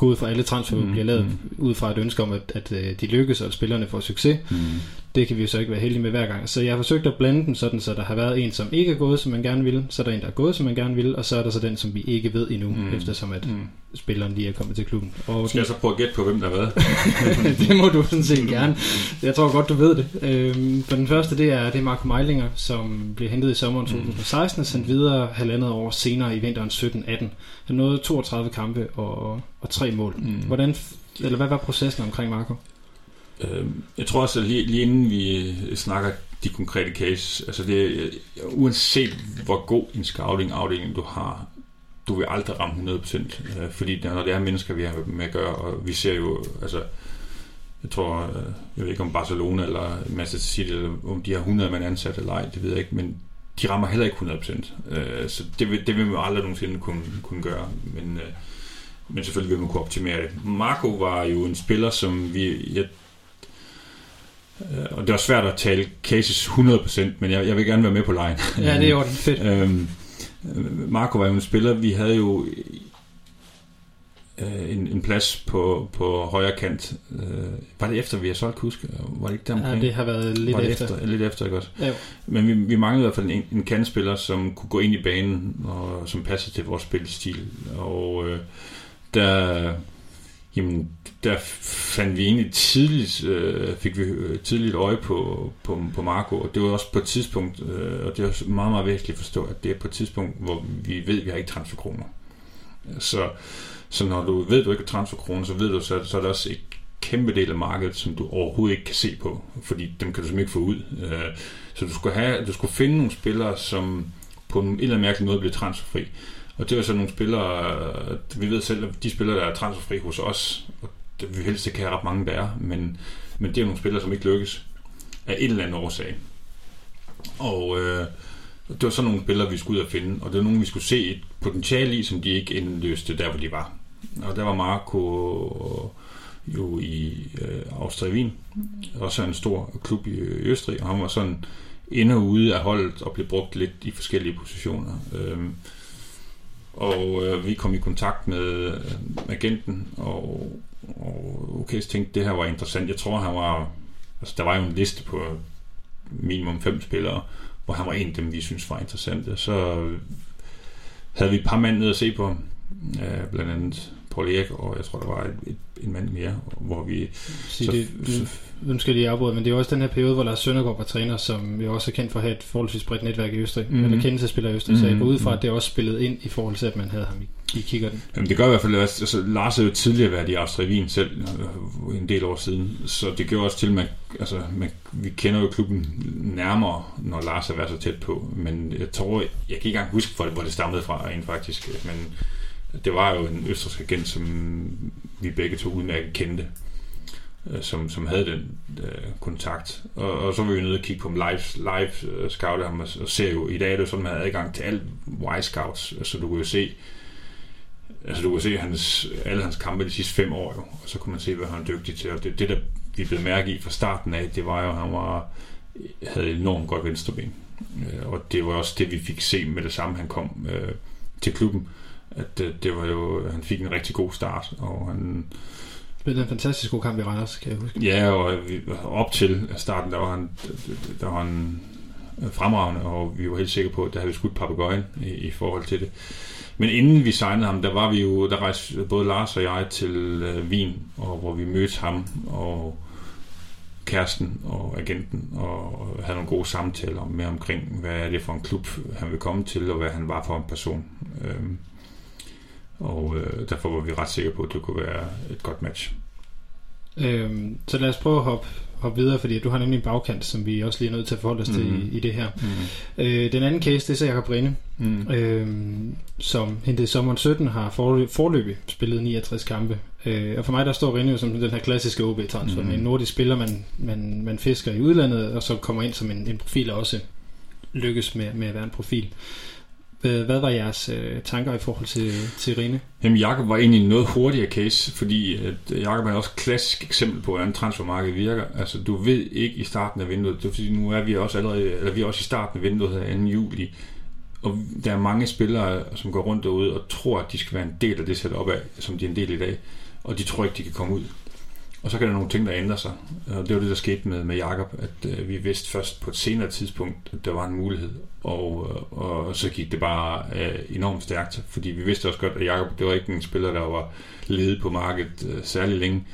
kode for alle transfer mm, bliver lavet mm. ud fra et ønske om, at, at øh, de lykkes, og at spillerne får succes. Mm. Det kan vi jo så ikke være heldige med hver gang. Så jeg har forsøgt at blande dem sådan, så der har været en, som ikke er gået, som man gerne vil, så er der en, der er gået, som man gerne vil, og så er der så den, som vi ikke ved endnu, mm. eftersom at mm. spilleren lige er kommet til klubben. Og Skal jeg så prøve at gætte på, hvem der har været? det må du sådan set gerne. Jeg tror godt, du ved det. Øhm, for den første, det er, det er Marco Meilinger, som blev hentet i sommeren 2016 og sendt videre halvandet år senere i vinteren 17-18. Han nåede 32 kampe og, og tre mål. Mm. Hvordan, eller hvad var processen omkring Marco? Øh, jeg tror også, at lige, lige inden vi snakker de konkrete cases, altså det, uanset hvor god en scouting-afdeling du har, du vil aldrig ramme 100%, øh, fordi når det er mennesker, vi har med at gøre, og vi ser jo, altså jeg tror, øh, jeg ved ikke om Barcelona eller Manchester City, eller om de har 100 mand ansat eller ej, det ved jeg ikke, men de rammer heller ikke 100%. Øh, så det vil, det vil man aldrig nogensinde kunne, kunne gøre. Men, øh, men selvfølgelig vil man kunne optimere det. Marco var jo en spiller, som vi... Jeg, øh, og det var svært at tale cases 100%, men jeg, jeg vil gerne være med på lejen. Ja, det er jo fedt. øhm, Marco var jo en spiller, vi havde jo øh, en, en plads på, på højre kant. Øh, var det efter, vi har solgt Kusk? Var det ikke der Ja, det har været lidt var det efter. efter. Lidt efter, ikke også? Ja, jo. Men vi, vi manglede i hvert fald en, en kantspiller, som kunne gå ind i banen, og som passede til vores spilstil. Og øh, der, jamen, der fandt vi egentlig tidligt, øh, fik vi øh, tidligt øje på, på, på Marco, og det var også på et tidspunkt, øh, og det er meget, meget væsentligt at forstå, at det er på et tidspunkt, hvor vi ved, at vi har ikke transferkroner. Så, så når du ved, at du ikke har transferkroner, så ved du, så, så er der også et kæmpe del af markedet, som du overhovedet ikke kan se på, fordi dem kan du simpelthen ikke få ud. Øh, så du skulle, have, du skulle finde nogle spillere, som på en eller anden mærkelig måde bliver transferfri. Og det var så nogle spillere, vi ved selv, at de spillere, der er transferfri hos os, og det, vi helst ikke have ret mange, der er, men, men det er nogle spillere, som ikke lykkes af en eller anden årsag. Og øh, det var så nogle spillere, vi skulle ud og finde, og det var nogle, vi skulle se et potentiale i, som de ikke indløste der, hvor de var. Og der var Marco jo i øh, Austria Wien, også en stor klub i Østrig, og han var sådan inde og ude af holdet og blev brugt lidt i forskellige positioner. Øh, og øh, vi kom i kontakt med øh, agenten, og, og okay, så tænkte, det her var interessant. Jeg tror, han var... Altså, der var jo en liste på minimum fem spillere, hvor han var en af dem, vi synes var interessante. Så øh, havde vi et par mand ned at se på, øh, blandt andet Paul Erik, og jeg tror, der var et, et, en mand mere, hvor vi... Så, Så- det, så- nu skal jeg lige afbryde, men det er også den her periode, hvor Lars Søndergaard var træner, som jo også er kendt for at have et forholdsvis bredt netværk i Østrig, Mhm. mm-hmm. eller kendelsespiller i Østrig, mm-hmm. så jeg går ud fra, Mhm. at det også spillede ind i forhold til, at man havde ham i, i kikkerten. Jamen, det gør i hvert fald, at altså, Lars er jo tidligere været i Austria Wien selv, øh, en del år siden, så det gør også til, at man, altså, man, vi kender jo klubben nærmere, når Lars har været så tæt på, men jeg tror, jeg kan ikke engang huske, hvor det, hvor det stammede fra rent faktisk, men det var jo en østrigsk agent, som vi begge to udmærket kendte, øh, som, som havde den øh, kontakt. Og, og så var vi nødt og kigge på ham live, live uh, scoute ham, og, og ser jo, i dag er det jo sådan, at man har adgang til alt Y-scouts, så altså, du kan jo se, altså du kan se hans, alle hans kampe de sidste fem år jo, og så kunne man se, hvad han er dygtig til, og det, det der vi blev mærke i fra starten af, det var jo, at han var, havde enormt godt venstreben. Øh, og det var også det, vi fik se med det samme, han kom øh, til klubben. At det, det var jo, han fik en rigtig god start, og han, Spillede en fantastisk god kamp i Randers, kan jeg huske. Ja, og op til starten, der var han, der var han fremragende, og vi var helt sikre på, at der havde vi skudt papegøjen i, i forhold til det. Men inden vi signede ham, der var vi jo, der rejste både Lars og jeg til øh, Wien, og hvor vi mødte ham og kæresten og agenten, og havde nogle gode samtaler med omkring, hvad er det for en klub, han vil komme til, og hvad han var for en person. Øhm, og øh, derfor var vi ret sikre på, at det kunne være et godt match. Øhm, så lad os prøve at hoppe, hoppe videre, fordi du har nemlig en bagkant, som vi også lige er nødt til at forholde os mm. til Mhm. i, i det her. Mm. Øh, den anden case, det er så Jakob Rinde, Mm. øhm, som hentede i sommeren 17 har forløb, forløbig spillet 69 kampe. Øh, og for mig der står Rinde jo som den her klassiske OB-transfer, Mhm. mm. en nordisk spiller, man, man, man fisker i udlandet, og så kommer ind som en, en profil, og også lykkes med, med at være en profil. Hvad, hvad var jeres øh, tanker i forhold til, til Rene? Jamen, Jakob var egentlig en noget hurtigere case, fordi at øh, Jakob er også et klassisk eksempel på, hvordan transfermarkedet virker. Altså, du ved ikke i starten af vinduet, det er fordi, nu er vi også allerede, eller vi er også i starten af vinduet her 2. juli, og der er mange spillere, som går rundt derude og tror, at de skal være en del af det setup af, som de er en del i dag, og de tror ikke, de kan komme ud. Og så kan der nogle ting, der ændrer sig. Og det var det, der skete med, med Jakob, at øh, vi vidste først på et senere tidspunkt, at der var en mulighed. Og, øh, og så gik det bare øh, enormt stærkt, fordi vi vidste også godt, at Jakob, det var ikke en spiller, der var ledet på markedet øh, særlig længe.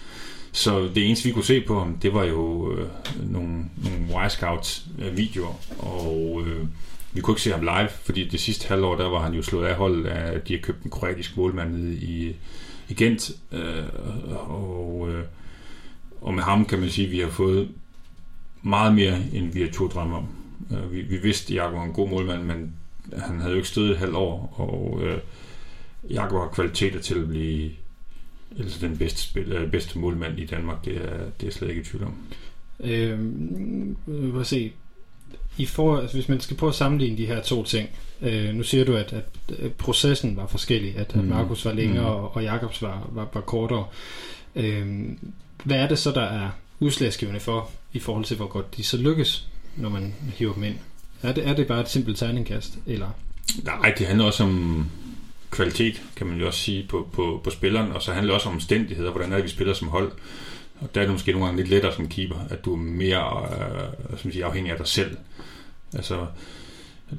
Så det eneste, vi kunne se på ham, det var jo øh, nogle, nogle Wisecout-videoer, øh, og øh, vi kunne ikke se ham live, fordi det sidste halvår, der var han jo slået af holdet af, at de har købt en kroatisk målmand nede i, i Gent, øh, og, øh, og med ham kan man sige, at vi har fået meget mere, end vi har to drømme om. Øh, vi, vi vidste, at Jakob var en god målmand, men han havde jo ikke stået et halvt år, og øh, Jakob har kvaliteter til at blive altså den bedste, spil, øh, bedste målmand i Danmark, det er, det er slet ikke i tvivl om. Øh, se. I for, altså, hvis man skal prøve at sammenligne de her to ting. Øh, nu siger du, at, at, processen var forskellig. At, at Mm. Markus var længere, Mm. og, og Jakobs var, var, var kortere. Øhm, hvad er det så, der er udslagsgivende for, i forhold til, hvor godt de så lykkes, når man hiver dem ind? Er det, er det bare et simpelt tegningkast? Eller? Nej, det handler også om kvalitet, kan man jo også sige, på, på, på spilleren, og så handler det også om omstændigheder, hvordan er det, vi spiller som hold. Og der er det måske nogle gange lidt lettere som keeper, at du er mere øh, som siger, afhængig af dig selv. Altså,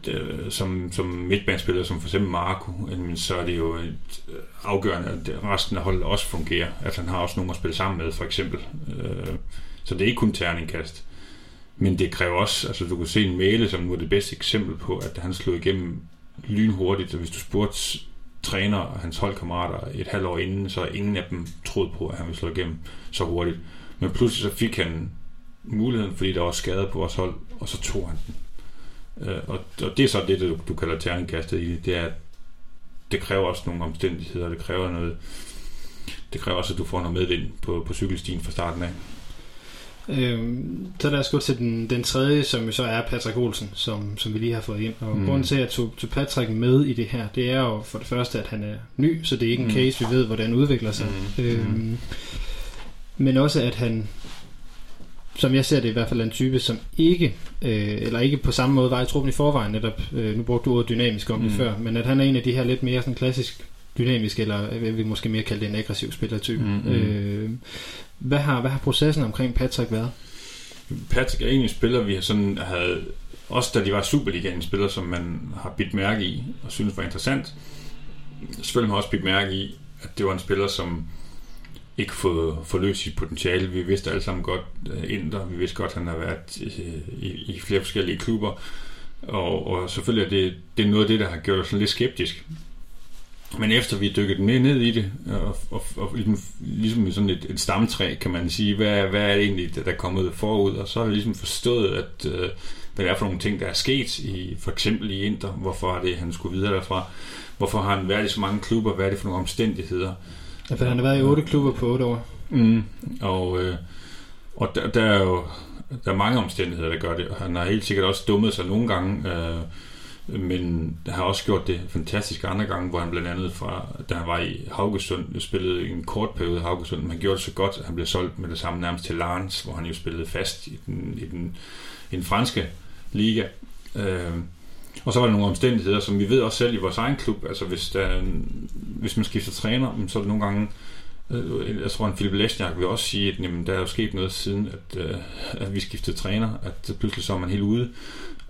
Øh, som, som midtbanespiller, som for eksempel Marco, så er det jo et øh, afgørende, at resten af holdet også fungerer. At han har også nogen at spille sammen med, for eksempel. Øh, så det er ikke kun terningkast. Men det kræver også, altså du kan se en Mæle, som nu er det bedste eksempel på, at han slog igennem lynhurtigt, og hvis du spurgte træner og hans holdkammerater et halvt år inden, så ingen af dem troede på, at han ville slå igennem så hurtigt. Men pludselig så fik han muligheden, fordi der var skader på vores hold, og så tog han den. Øh, og, og det er så det, du, du kalder terningkastet i det, er, at det kræver også nogle omstændigheder, det kræver noget, det kræver også, at du får noget medvind på, på cykelstien fra starten af. Øhm, så lad os gå til den, den tredje, som jo så er Patrick Olsen, som, som vi lige har fået ind. Og Mm. mm. grunden til, at jeg tog, tog Patrick med i det her, det er jo for det første, at han er ny, så det er ikke en Mm. case, vi ved, hvordan udvikler sig. Mm. Øhm, men også, at han, som jeg ser det i hvert fald, er en type, som ikke, øh, eller ikke på samme måde var i truppen i forvejen, netop, øh, nu brugte du ordet dynamisk om det Mm. før, men at han er en af de her lidt mere sådan klassisk dynamisk, eller vil måske mere kalde det en aggressiv spillertype. Mm, mm. Øh, hvad, har, hvad har processen omkring Patrick været? Patrick er en spiller, vi har sådan havde, også da de var Superligaen, en spiller, som man har bidt mærke i, og synes var interessant. Selvfølgelig har også bidt mærke i, at det var en spiller, som ikke fået forløst sit potentiale. Vi vidste alle sammen godt, uh, Inder, vi vidste godt, at han har været uh, i, i flere forskellige klubber, og, og selvfølgelig er det, det er noget af det, der har gjort os lidt skeptisk. Men efter vi dykkede mere ned i det, og, og, og ligesom, ligesom sådan et, et stamtræ, kan man sige, hvad, hvad er det egentlig, der er kommet forud, og så har vi ligesom forstået, at øh, hvad det er for nogle ting, der er sket, i, for eksempel i Inter, hvorfor er det, han skulle videre derfra, hvorfor har han været i så mange klubber, hvad er det for nogle omstændigheder, Ja, for han har været i otte klubber på otte år. Mm. Og, øh, og der, der er jo der er mange omstændigheder, der gør det. Og han har helt sikkert også dummet sig nogle gange, øh, men har også gjort det fantastisk andre gange, hvor han blandt andet fra, da han var i Haugesund, spillede en kort periode i Haugesund, men han gjorde det så godt, at han blev solgt med det samme nærmest til Lens, hvor han jo spillede fast i den, i den, i den franske liga. Øh, og så var der nogle omstændigheder, som vi ved også selv i vores egen klub, altså hvis, der, hvis man skifter træner, så er det nogle gange øh, Jeg tror, at Philip Lesniak vil også sige, at jamen, der er jo sket noget siden, at, øh, at vi skiftede træner, at pludselig så er man helt ude.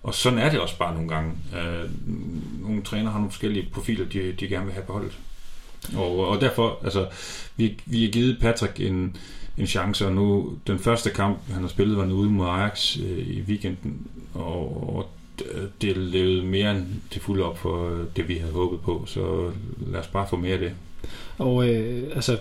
Og sådan er det også bare nogle gange. Øh, nogle træner har nogle forskellige profiler, de, de gerne vil have beholdt. Og, og derfor, altså, vi, vi har givet Patrick en, en chance, og nu den første kamp, han har spillet, var nu ude mod Ajax øh, i weekenden, og, og det levede mere end det fulde op for øh, det, vi havde håbet på, så lad os bare få mere af det. Og øh, altså,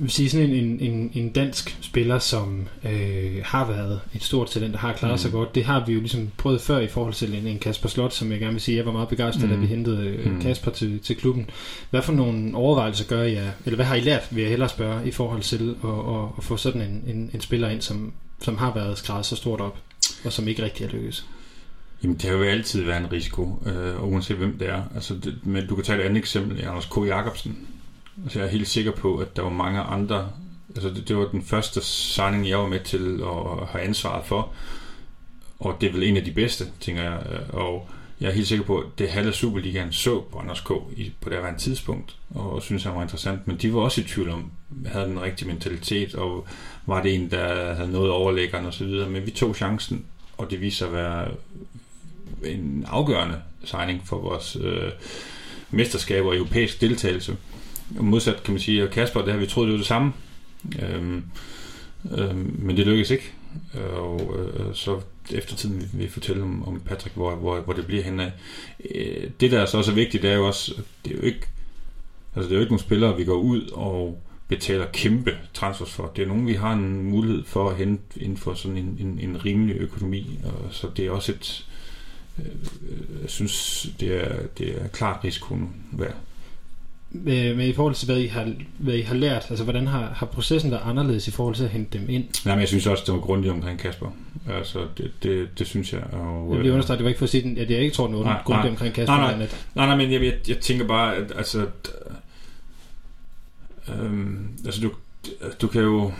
vil sige sådan en, en, en, dansk spiller, som øh, har været et stort talent, og har klaret mm. sig Mm. godt, det har vi jo ligesom prøvet før i forhold til en, en Kasper Slot, som jeg gerne vil sige, jeg var meget begejstret, mm. da Mm. vi hentede øh, Mm. Kasper til, til klubben. Hvad for nogle overvejelser gør jeg, eller hvad har I lært, vil jeg hellere spørge, i forhold til at, at, at få sådan en, en, en spiller ind, som, som har været skrevet så stort op, og som ikke rigtig har lykkes? Jamen, det vil altid været en risiko, øh, og uanset hvem det er. Altså, det, men du kan tage et andet eksempel, Anders K. Jacobsen. Altså, jeg er helt sikker på, at der var mange andre... Altså, det, det var den første signing, jeg var med til at have ansvaret for. Og det er vel en af de bedste, tænker jeg. Og jeg er helt sikker på, at det halve Superligaen så på Anders K. I, på det her tidspunkt, og synes han var interessant. Men de var også i tvivl om, havde den rigtige mentalitet, og var det en, der havde noget overlæggeren og så videre. Men vi tog chancen, og det viser sig at være en afgørende signing for vores øh, mesterskab og europæisk deltagelse. Og modsat kan man sige, at Kasper, det har vi troet, det var det samme. Øhm, øhm, men det lykkedes ikke. Og øh, så eftertiden vil vi fortælle om, om Patrick, hvor, hvor, hvor det bliver henad. Øh, det, der er så også vigtigt, det er jo også, det er jo ikke, altså det er jo ikke nogle spillere, vi går ud og betaler kæmpe transfers for. Det er nogen, vi har en mulighed for at hente inden for sådan en, en, en rimelig økonomi. Og så det er også et, øh, jeg synes, det er, det er klart risikoen værd. med, med i forhold til, hvad I har, hvad I har lært, altså hvordan har, har processen været anderledes i forhold til at hente dem ind? Nej, men jeg synes også, det var grundigt omkring Kasper. Altså, det, det, det synes jeg. Og, Jeg vil understrege, det var ikke for at sige, at jeg ikke tror, den var Nej, grundigt nej. omkring Kasper. Nej, nej. men Nej, nej, men jeg, jeg, jeg tænker bare, at altså, øhm, altså du, du kan jo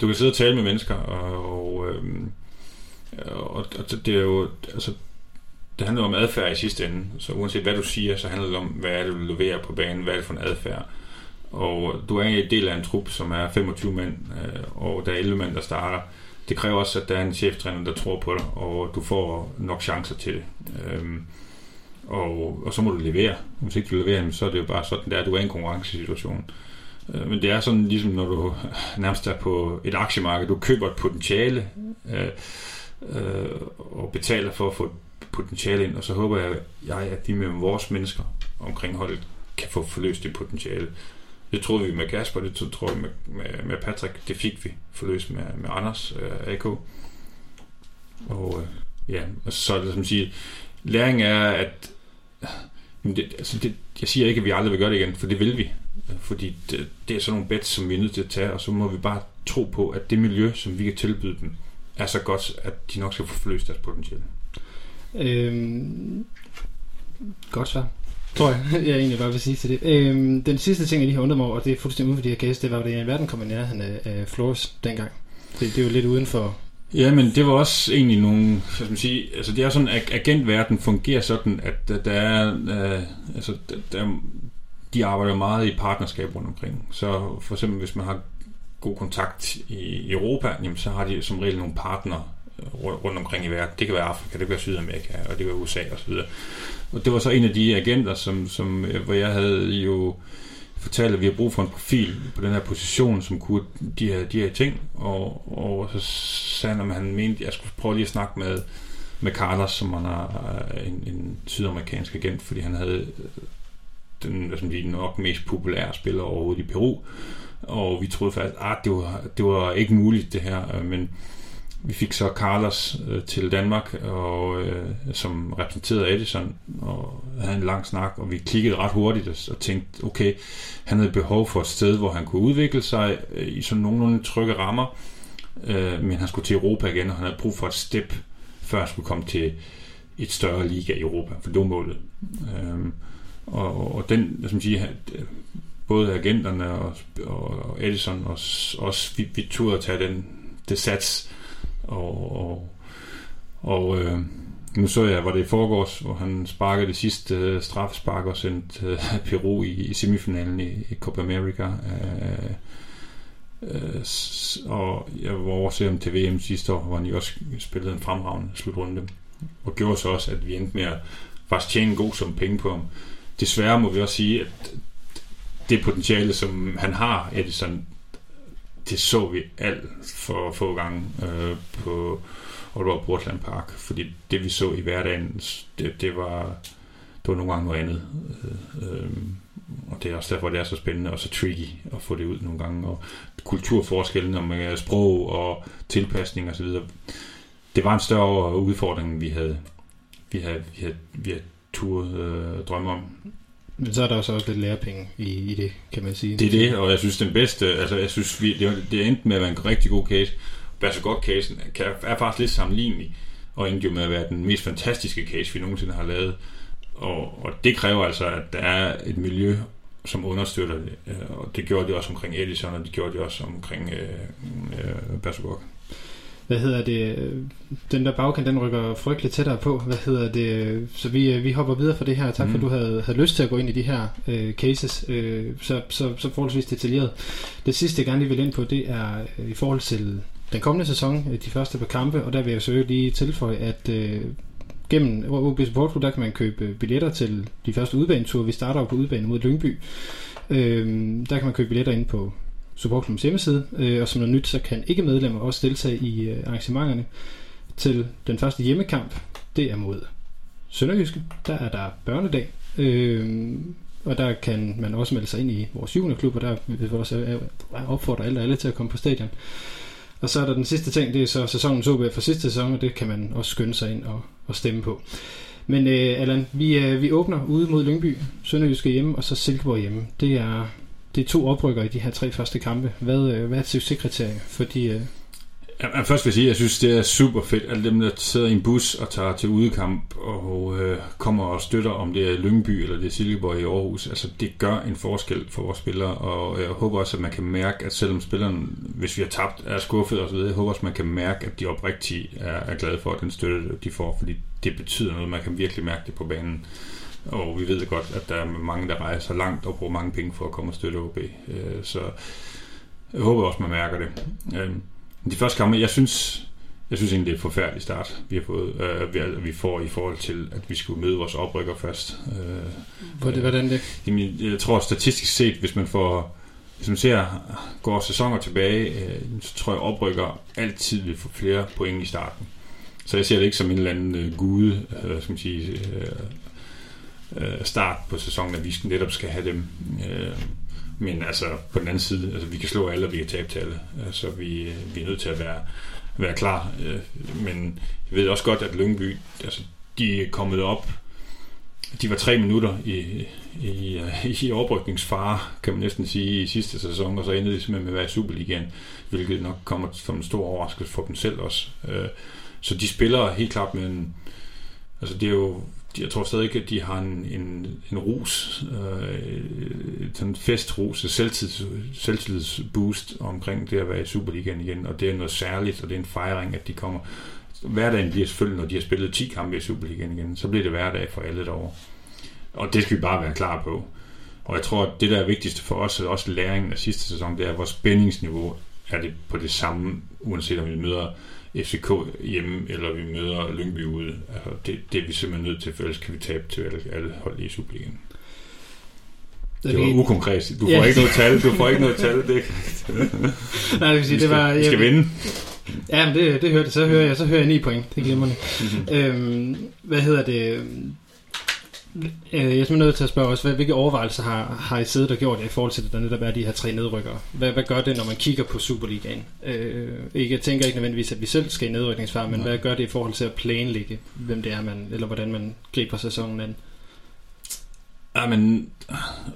du kan sidde og tale med mennesker, og, og, øhm, og, og det er jo, altså, det handler om adfærd i sidste ende, så uanset hvad du siger, så handler det om, hvad er det, du leverer på banen, hvad er det for en adfærd. Og du er en del af en trup, som er 25 mænd, øh, og der er 11 mænd, der starter. Det kræver også, at der er en cheftræner, der tror på dig, og du får nok chancer til det. Øhm, og, og så må du levere. Hvis ikke du leverer, så er det jo bare sådan, der du er i en konkurrencesituation. Øh, Men det er sådan ligesom, når du nærmest er på et aktiemarked, du køber et potentiale øh, øh, og betaler for at få potentiale ind, og så håber jeg, jeg at vi med vores mennesker omkring holdet kan få forløst det potentiale. Det troede vi med Kasper, det tro- tror vi med, med, med Patrick, det fik vi forløst med, med Anders øh, AK. Og øh, ja, og så er det som siger, læring er, at jamen det, altså det, jeg siger ikke, at vi aldrig vil gøre det igen, for det vil vi. Fordi det, det er sådan nogle bets, som vi er nødt til at tage, og så må vi bare tro på, at det miljø, som vi kan tilbyde dem, er så godt, at de nok skal få forløst deres potentiale. Øhm, godt svar. Tror jeg, jeg egentlig bare vil sige til det. Øhm, den sidste ting, jeg lige har undret mig over, og det er fuldstændig uden for de her case, det var jo, det, at verden kom i nærheden af, af Flores dengang. Det, det er jo lidt uden for... Ja, men det var også egentlig nogle, hvad skal man sige, altså det er sådan, at agentverden fungerer sådan, at der- er, øh, altså der, der, de arbejder meget i partnerskab rundt omkring. Så for eksempel, hvis man har god kontakt i Europa, jamen, så har de som regel nogle partnere Øh, rundt omkring i verden. Det kan være Afrika, det kan være Sydamerika, og det kan være USA osv. Og det var så en af de agenter, som, som, øh, hvor jeg havde jo fortalt, at vi har brug for en profil på den her position, som kunne de her, de her ting. Og, og så sagde han, at han mente, at jeg skulle prøve lige at snakke med, med Carlos, som han er øh, en, en sydamerikansk agent, fordi han havde den altså de nok mest populære spiller overhovedet i Peru. Og vi troede faktisk, at det var, det var ikke muligt det her, men vi fik så Carlos øh, til Danmark, og, øh, som repræsenterede Edison, og havde en lang snak, og vi kiggede ret hurtigt og, og tænkte, okay, han havde behov for et sted, hvor han kunne udvikle sig øh, i sådan nogenlunde trygge rammer, øh, men han skulle til Europa igen, og han havde brug for et step, før han skulle komme til et større liga i Europa, for det var målet. Øh, og, og den, som siger, øh, både agenterne og, og Edison og os, også, vi, vi turde at tage den, det sats, og, og, og øh, nu så jeg, var det i forgårs, hvor han sparkede det sidste øh, straffespark og sendte øh, Peru i, i semifinalen i, i Copa America. Øh, øh, og jeg var over at se ham til VM sidste år, hvor han jo også spillede en fremragende slutrunde. Og gjorde så også, at vi endte med at faktisk tjene en god sum penge på ham. Desværre må vi også sige, at det potentiale, som han har, Edison, det så vi alt for få gange øh, på Aalborg Portland Park, fordi det vi så i hverdagen, det, det var det var nogle gange noget andet. Øh, øh, og det er også derfor, det er så spændende og så tricky at få det ud nogle gange. Og kulturforskellen om sprog og tilpasning osv. Det var en større udfordring, end vi havde, vi havde, vi havde, vi havde turde øh, drømme om. Men så er der jo så også lidt lærepenge i, i det, kan man sige. Det er det, og jeg synes den bedste, altså jeg synes, vi, det, var- det endte med at være en rigtig god case. Være så godt casen er faktisk lidt sammenlignelig, og endte jo med at være den mest fantastiske case, vi nogensinde har lavet. Og, og det kræver altså, at der er et miljø, som understøtter det. Øh, og det gjorde de også omkring Edison, og det gjorde de også omkring øh, øh, Bersogok. Hvad hedder det? Den der bagkant, den rykker frygteligt tættere på. Hvad hedder det? Så vi, øh, vi hopper videre fra det her. Tak for, Mhm. at du havde, havde lyst til at gå ind i de her øh, cases. Øh, så, så, så forholdsvis detaljeret. Det sidste, jeg gerne lige vil ind på, det er øh, i forhold til den kommende sæson, øh, de første par kampe, og der vil jeg så lige tilføje, at øh, gennem OB Support Club, der kan man købe billetter til de første udbaneture. Vi starter jo på udbanen mod Lyngby. Øh, der kan man købe billetter ind på Supportklubbens hjemmeside, øh, og som noget nyt, så kan ikke medlemmer også deltage i øh, arrangementerne til den første hjemmekamp. Det er mod Sønderjyske. Der er der børnedag, øh, og der kan man også melde sig ind i vores juniorklub, og der vil vi også øh, opfordre alle og alle til at komme på stadion. Og så er der den sidste ting, det er så sæsonens OB for sidste sæson, og det kan man også skynde sig ind og, og stemme på. Men øh, Allan, vi, øh, vi åbner ude mod Lyngby, Sønderjyske hjemme, og så Silkeborg hjemme. Det er, det er to oprykker i de her tre første kampe. Hvad, øh, hvad er succeskriterie for de, øh, først vil jeg sige, at jeg synes, det er super fedt. Alle dem, der sidder i en bus og tager til udekamp og øh, kommer og støtter, om det er Lyngby eller det er Silkeborg i Aarhus. Altså, det gør en forskel for vores spillere, og jeg håber også, at man kan mærke, at selvom spilleren, hvis vi har tabt, er skuffet osv., jeg håber også, at man kan mærke, at de oprigtigt er, er glade for den støtte, de får, fordi det betyder noget. Man kan virkelig mærke det på banen. Og vi ved godt, at der er mange, der rejser langt og bruger mange penge for at komme og støtte OB. Øh, så jeg håber også, man mærker det. Øh, de første kampe, jeg synes, jeg synes egentlig, det er et forfærdeligt start, vi har fået, øh, vi, vi får i forhold til, at vi skulle møde vores oprykker først. Øh, hvordan det? Jamen, jeg tror statistisk set, hvis man får hvis man ser, går sæsoner tilbage, øh, så tror jeg, oprykker altid vil få flere point i starten. Så jeg ser det ikke som en eller anden øh, gude, øh, skal man sige, øh, øh, start på sæsonen, at vi netop skal have dem. Øh, men altså, på den anden side, altså, vi kan slå alle, og vi kan tabe til alle. Altså, vi, øh, vi er nødt til at være, være klar. Øh, men jeg ved også godt, at Lyngby, altså, de er kommet op. De var tre minutter i, i, øh, i overbrygningsfare, kan man næsten sige, i sidste sæson, og så endte de simpelthen med at være i Superligaen, hvilket nok kommer som en stor overraskelse for dem selv også. Øh, så de spiller helt klart med en... Altså, det er jo jeg tror stadig ikke, at de har en, en, en rus, øh, sådan festrus, selvtids, selvtidsboost omkring det at være i Superligaen igen, og det er noget særligt, og det er en fejring, at de kommer. Hverdagen bliver selvfølgelig, når de har spillet 10 kampe i Superligaen igen, så bliver det hverdag for alle derovre. Og det skal vi bare være klar på. Og jeg tror, at det, der er vigtigst for os, og også læringen af sidste sæson, det er, at vores spændingsniveau er det på det samme, uanset om vi møder FCK hjemme, eller vi møder Lyngby ude. Altså, det, det er vi simpelthen nødt til, for ellers kan vi tabe til alle, alle hold i Superligaen. Det var ukonkret. Du får ja. ikke noget tal. Du får ikke noget tal. Det. Nej, det vil sige, skal, det var... Vi skal vinde. Ja, men det, det hørte så hører jeg, så hører jeg 9 point. Det glemmer mm-hmm. øhm, Hvad hedder det? Øh, jeg er nødt til at spørge også, hvilke overvejelser har, har I siddet og gjort i forhold til, at der netop er de her tre nedrykkere? Hvad, hvad gør det, når man kigger på Superligaen? Øh, jeg tænker ikke nødvendigvis, at vi selv skal i nedrykningsfar, men Nej. hvad gør det i forhold til at planlægge, hvem det er, man, eller hvordan man griber sæsonen an? Ja, men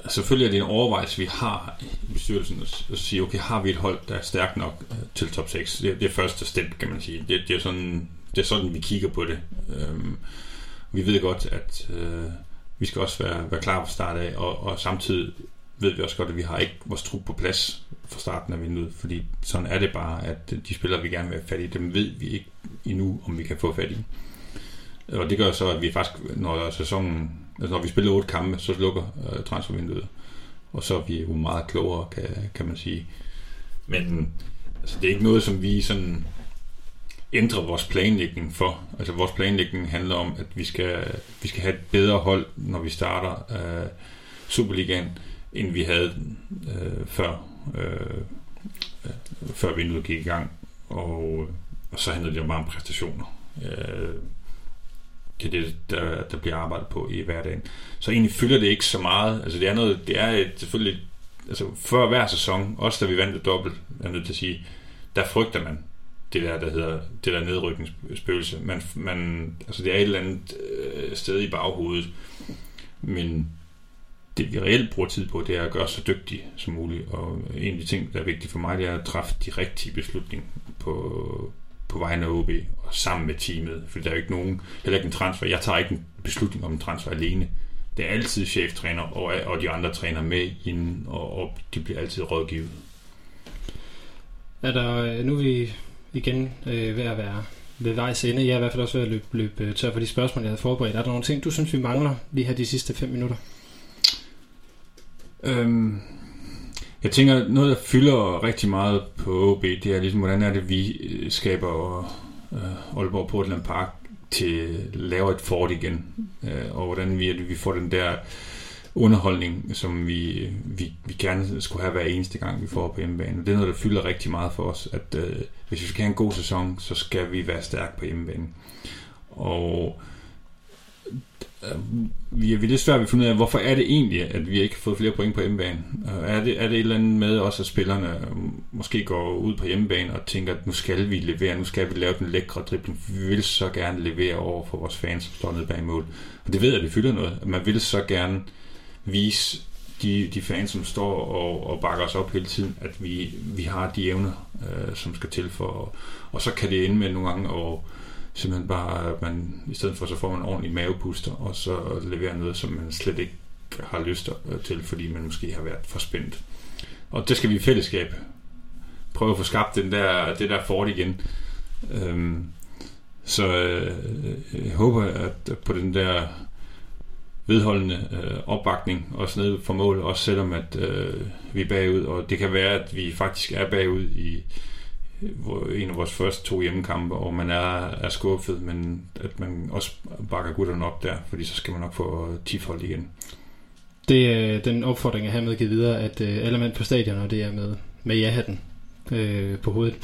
selvfølgelig er det en overvejelse, vi har i bestyrelsen at sige, okay, har vi et hold, der er stærkt nok øh, til top 6? Det, det er første step, kan man sige. Det, det, er sådan, det er sådan, vi kigger på det. Øhm, vi ved godt, at øh, vi skal også være, være klar fra start af, og, og samtidig ved vi også godt, at vi har ikke vores trup på plads fra starten af vinduet, fordi sådan er det bare, at de spillere, vi gerne vil have fat i, dem ved vi ikke endnu, om vi kan få fat i. Og det gør så, at vi faktisk, når sæsonen, altså når vi spiller otte kampe, så lukker øh, transfervinduet. Og så er vi jo meget klogere, kan, kan man sige. Men altså, det er ikke noget, som vi sådan ændre vores planlægning for. Altså vores planlægning handler om, at vi skal, vi skal have et bedre hold, når vi starter øh, Superligaen, end vi havde øh, før, øh, før vinduet gik i gang. Og, og så handler det jo bare om præstationer. Øh, det er det, der, der bliver arbejdet på i hverdagen. Så egentlig fylder det ikke så meget. Altså det er noget, det er et, selvfølgelig, altså før hver sæson, også da vi vandt det dobbelt, er nødt til at sige, der frygter man det der, der hedder det der nedrykningsspøgelse. Man, man, altså det er et eller andet øh, sted i baghovedet, men det vi reelt bruger tid på, det er at gøre så dygtig som muligt, og en af de ting, der er vigtigt for mig, det er at træffe de rigtige beslutninger på, på vegne af OB og sammen med teamet, for der er jo ikke nogen, heller ikke en transfer. Jeg tager ikke en beslutning om en transfer alene. Det er altid cheftræner og, og de andre træner med inden, og, og de bliver altid rådgivet. Er der, øh, nu er vi igen øh, ved at være ved vejs ende. Jeg er i hvert fald også ved at løbe, løbe øh, tør for de spørgsmål, jeg havde forberedt. Er der nogle ting, du synes, vi mangler lige her de sidste fem minutter? Øhm, jeg tænker, noget, der fylder rigtig meget på OB, det er ligesom, hvordan er det, vi øh, skaber øh, Aalborg Portland Park til lave et fort igen, øh, og hvordan vi, vi får den der underholdning, som vi, vi, vi gerne skulle have hver eneste gang, vi får på hjemmebane. Det er noget, der fylder rigtig meget for os, at øh, hvis vi skal have en god sæson, så skal vi være stærke på hjemmebane. Og øh, vi er lidt svært ved at finde ud af, hvorfor er det egentlig, at vi ikke har fået flere point på hjemmebane? Øh, er det, er det et eller andet med også, at spillerne øh, måske går ud på hjemmebane og tænker, at nu skal vi levere, nu skal vi lave den lækre dribling. Vi vil så gerne levere over for vores fans, som står nede bag mål. Og det ved jeg, det fylder noget. Man vil så gerne vise de, de fans, som står og, og bakker os op hele tiden, at vi, vi har de evner, øh, som skal til for. Og så kan det ende med nogle gange, og simpelthen bare, at man i stedet for, så får man en ordentlig mavepuster, og så leverer noget, som man slet ikke har lyst øh, til, fordi man måske har været for spændt. Og det skal vi i fællesskab prøve at få skabt den der, det der fort igen. Øhm, så øh, øh jeg håber, at på den der vedholdende øh, opbakning, også ned for mål, også selvom at øh, vi er bagud, og det kan være, at vi faktisk er bagud i øh, en af vores første to hjemmekampe, og man er, er skuffet, men at man også bakker gutterne op der, fordi så skal man nok få 10 igen. Det er den opfordring, jeg hermed givet videre, at øh, alle mand på stadion, og det er med, med ja-hatten øh, på hovedet.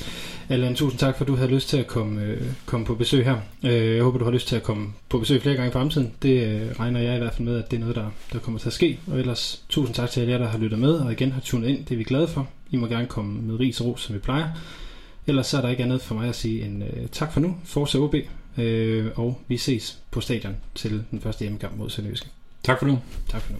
Allan, tusind tak, for at du havde lyst til at komme, øh, komme på besøg her. Øh, jeg håber, du har lyst til at komme på besøg flere gange i fremtiden. Det øh, regner jeg i hvert fald med, at det er noget, der, der kommer til at ske. Og ellers tusind tak til alle jer, der har lyttet med, og igen har tunet ind. Det er vi glade for. I må gerne komme med ris og ros, som vi plejer. Ellers så er der ikke andet for mig at sige end øh, tak for nu. Fortsæt OB, øh, og vi ses på stadion til den første hjemmekamp mod Sønderjyske. Tak for nu. Tak for nu.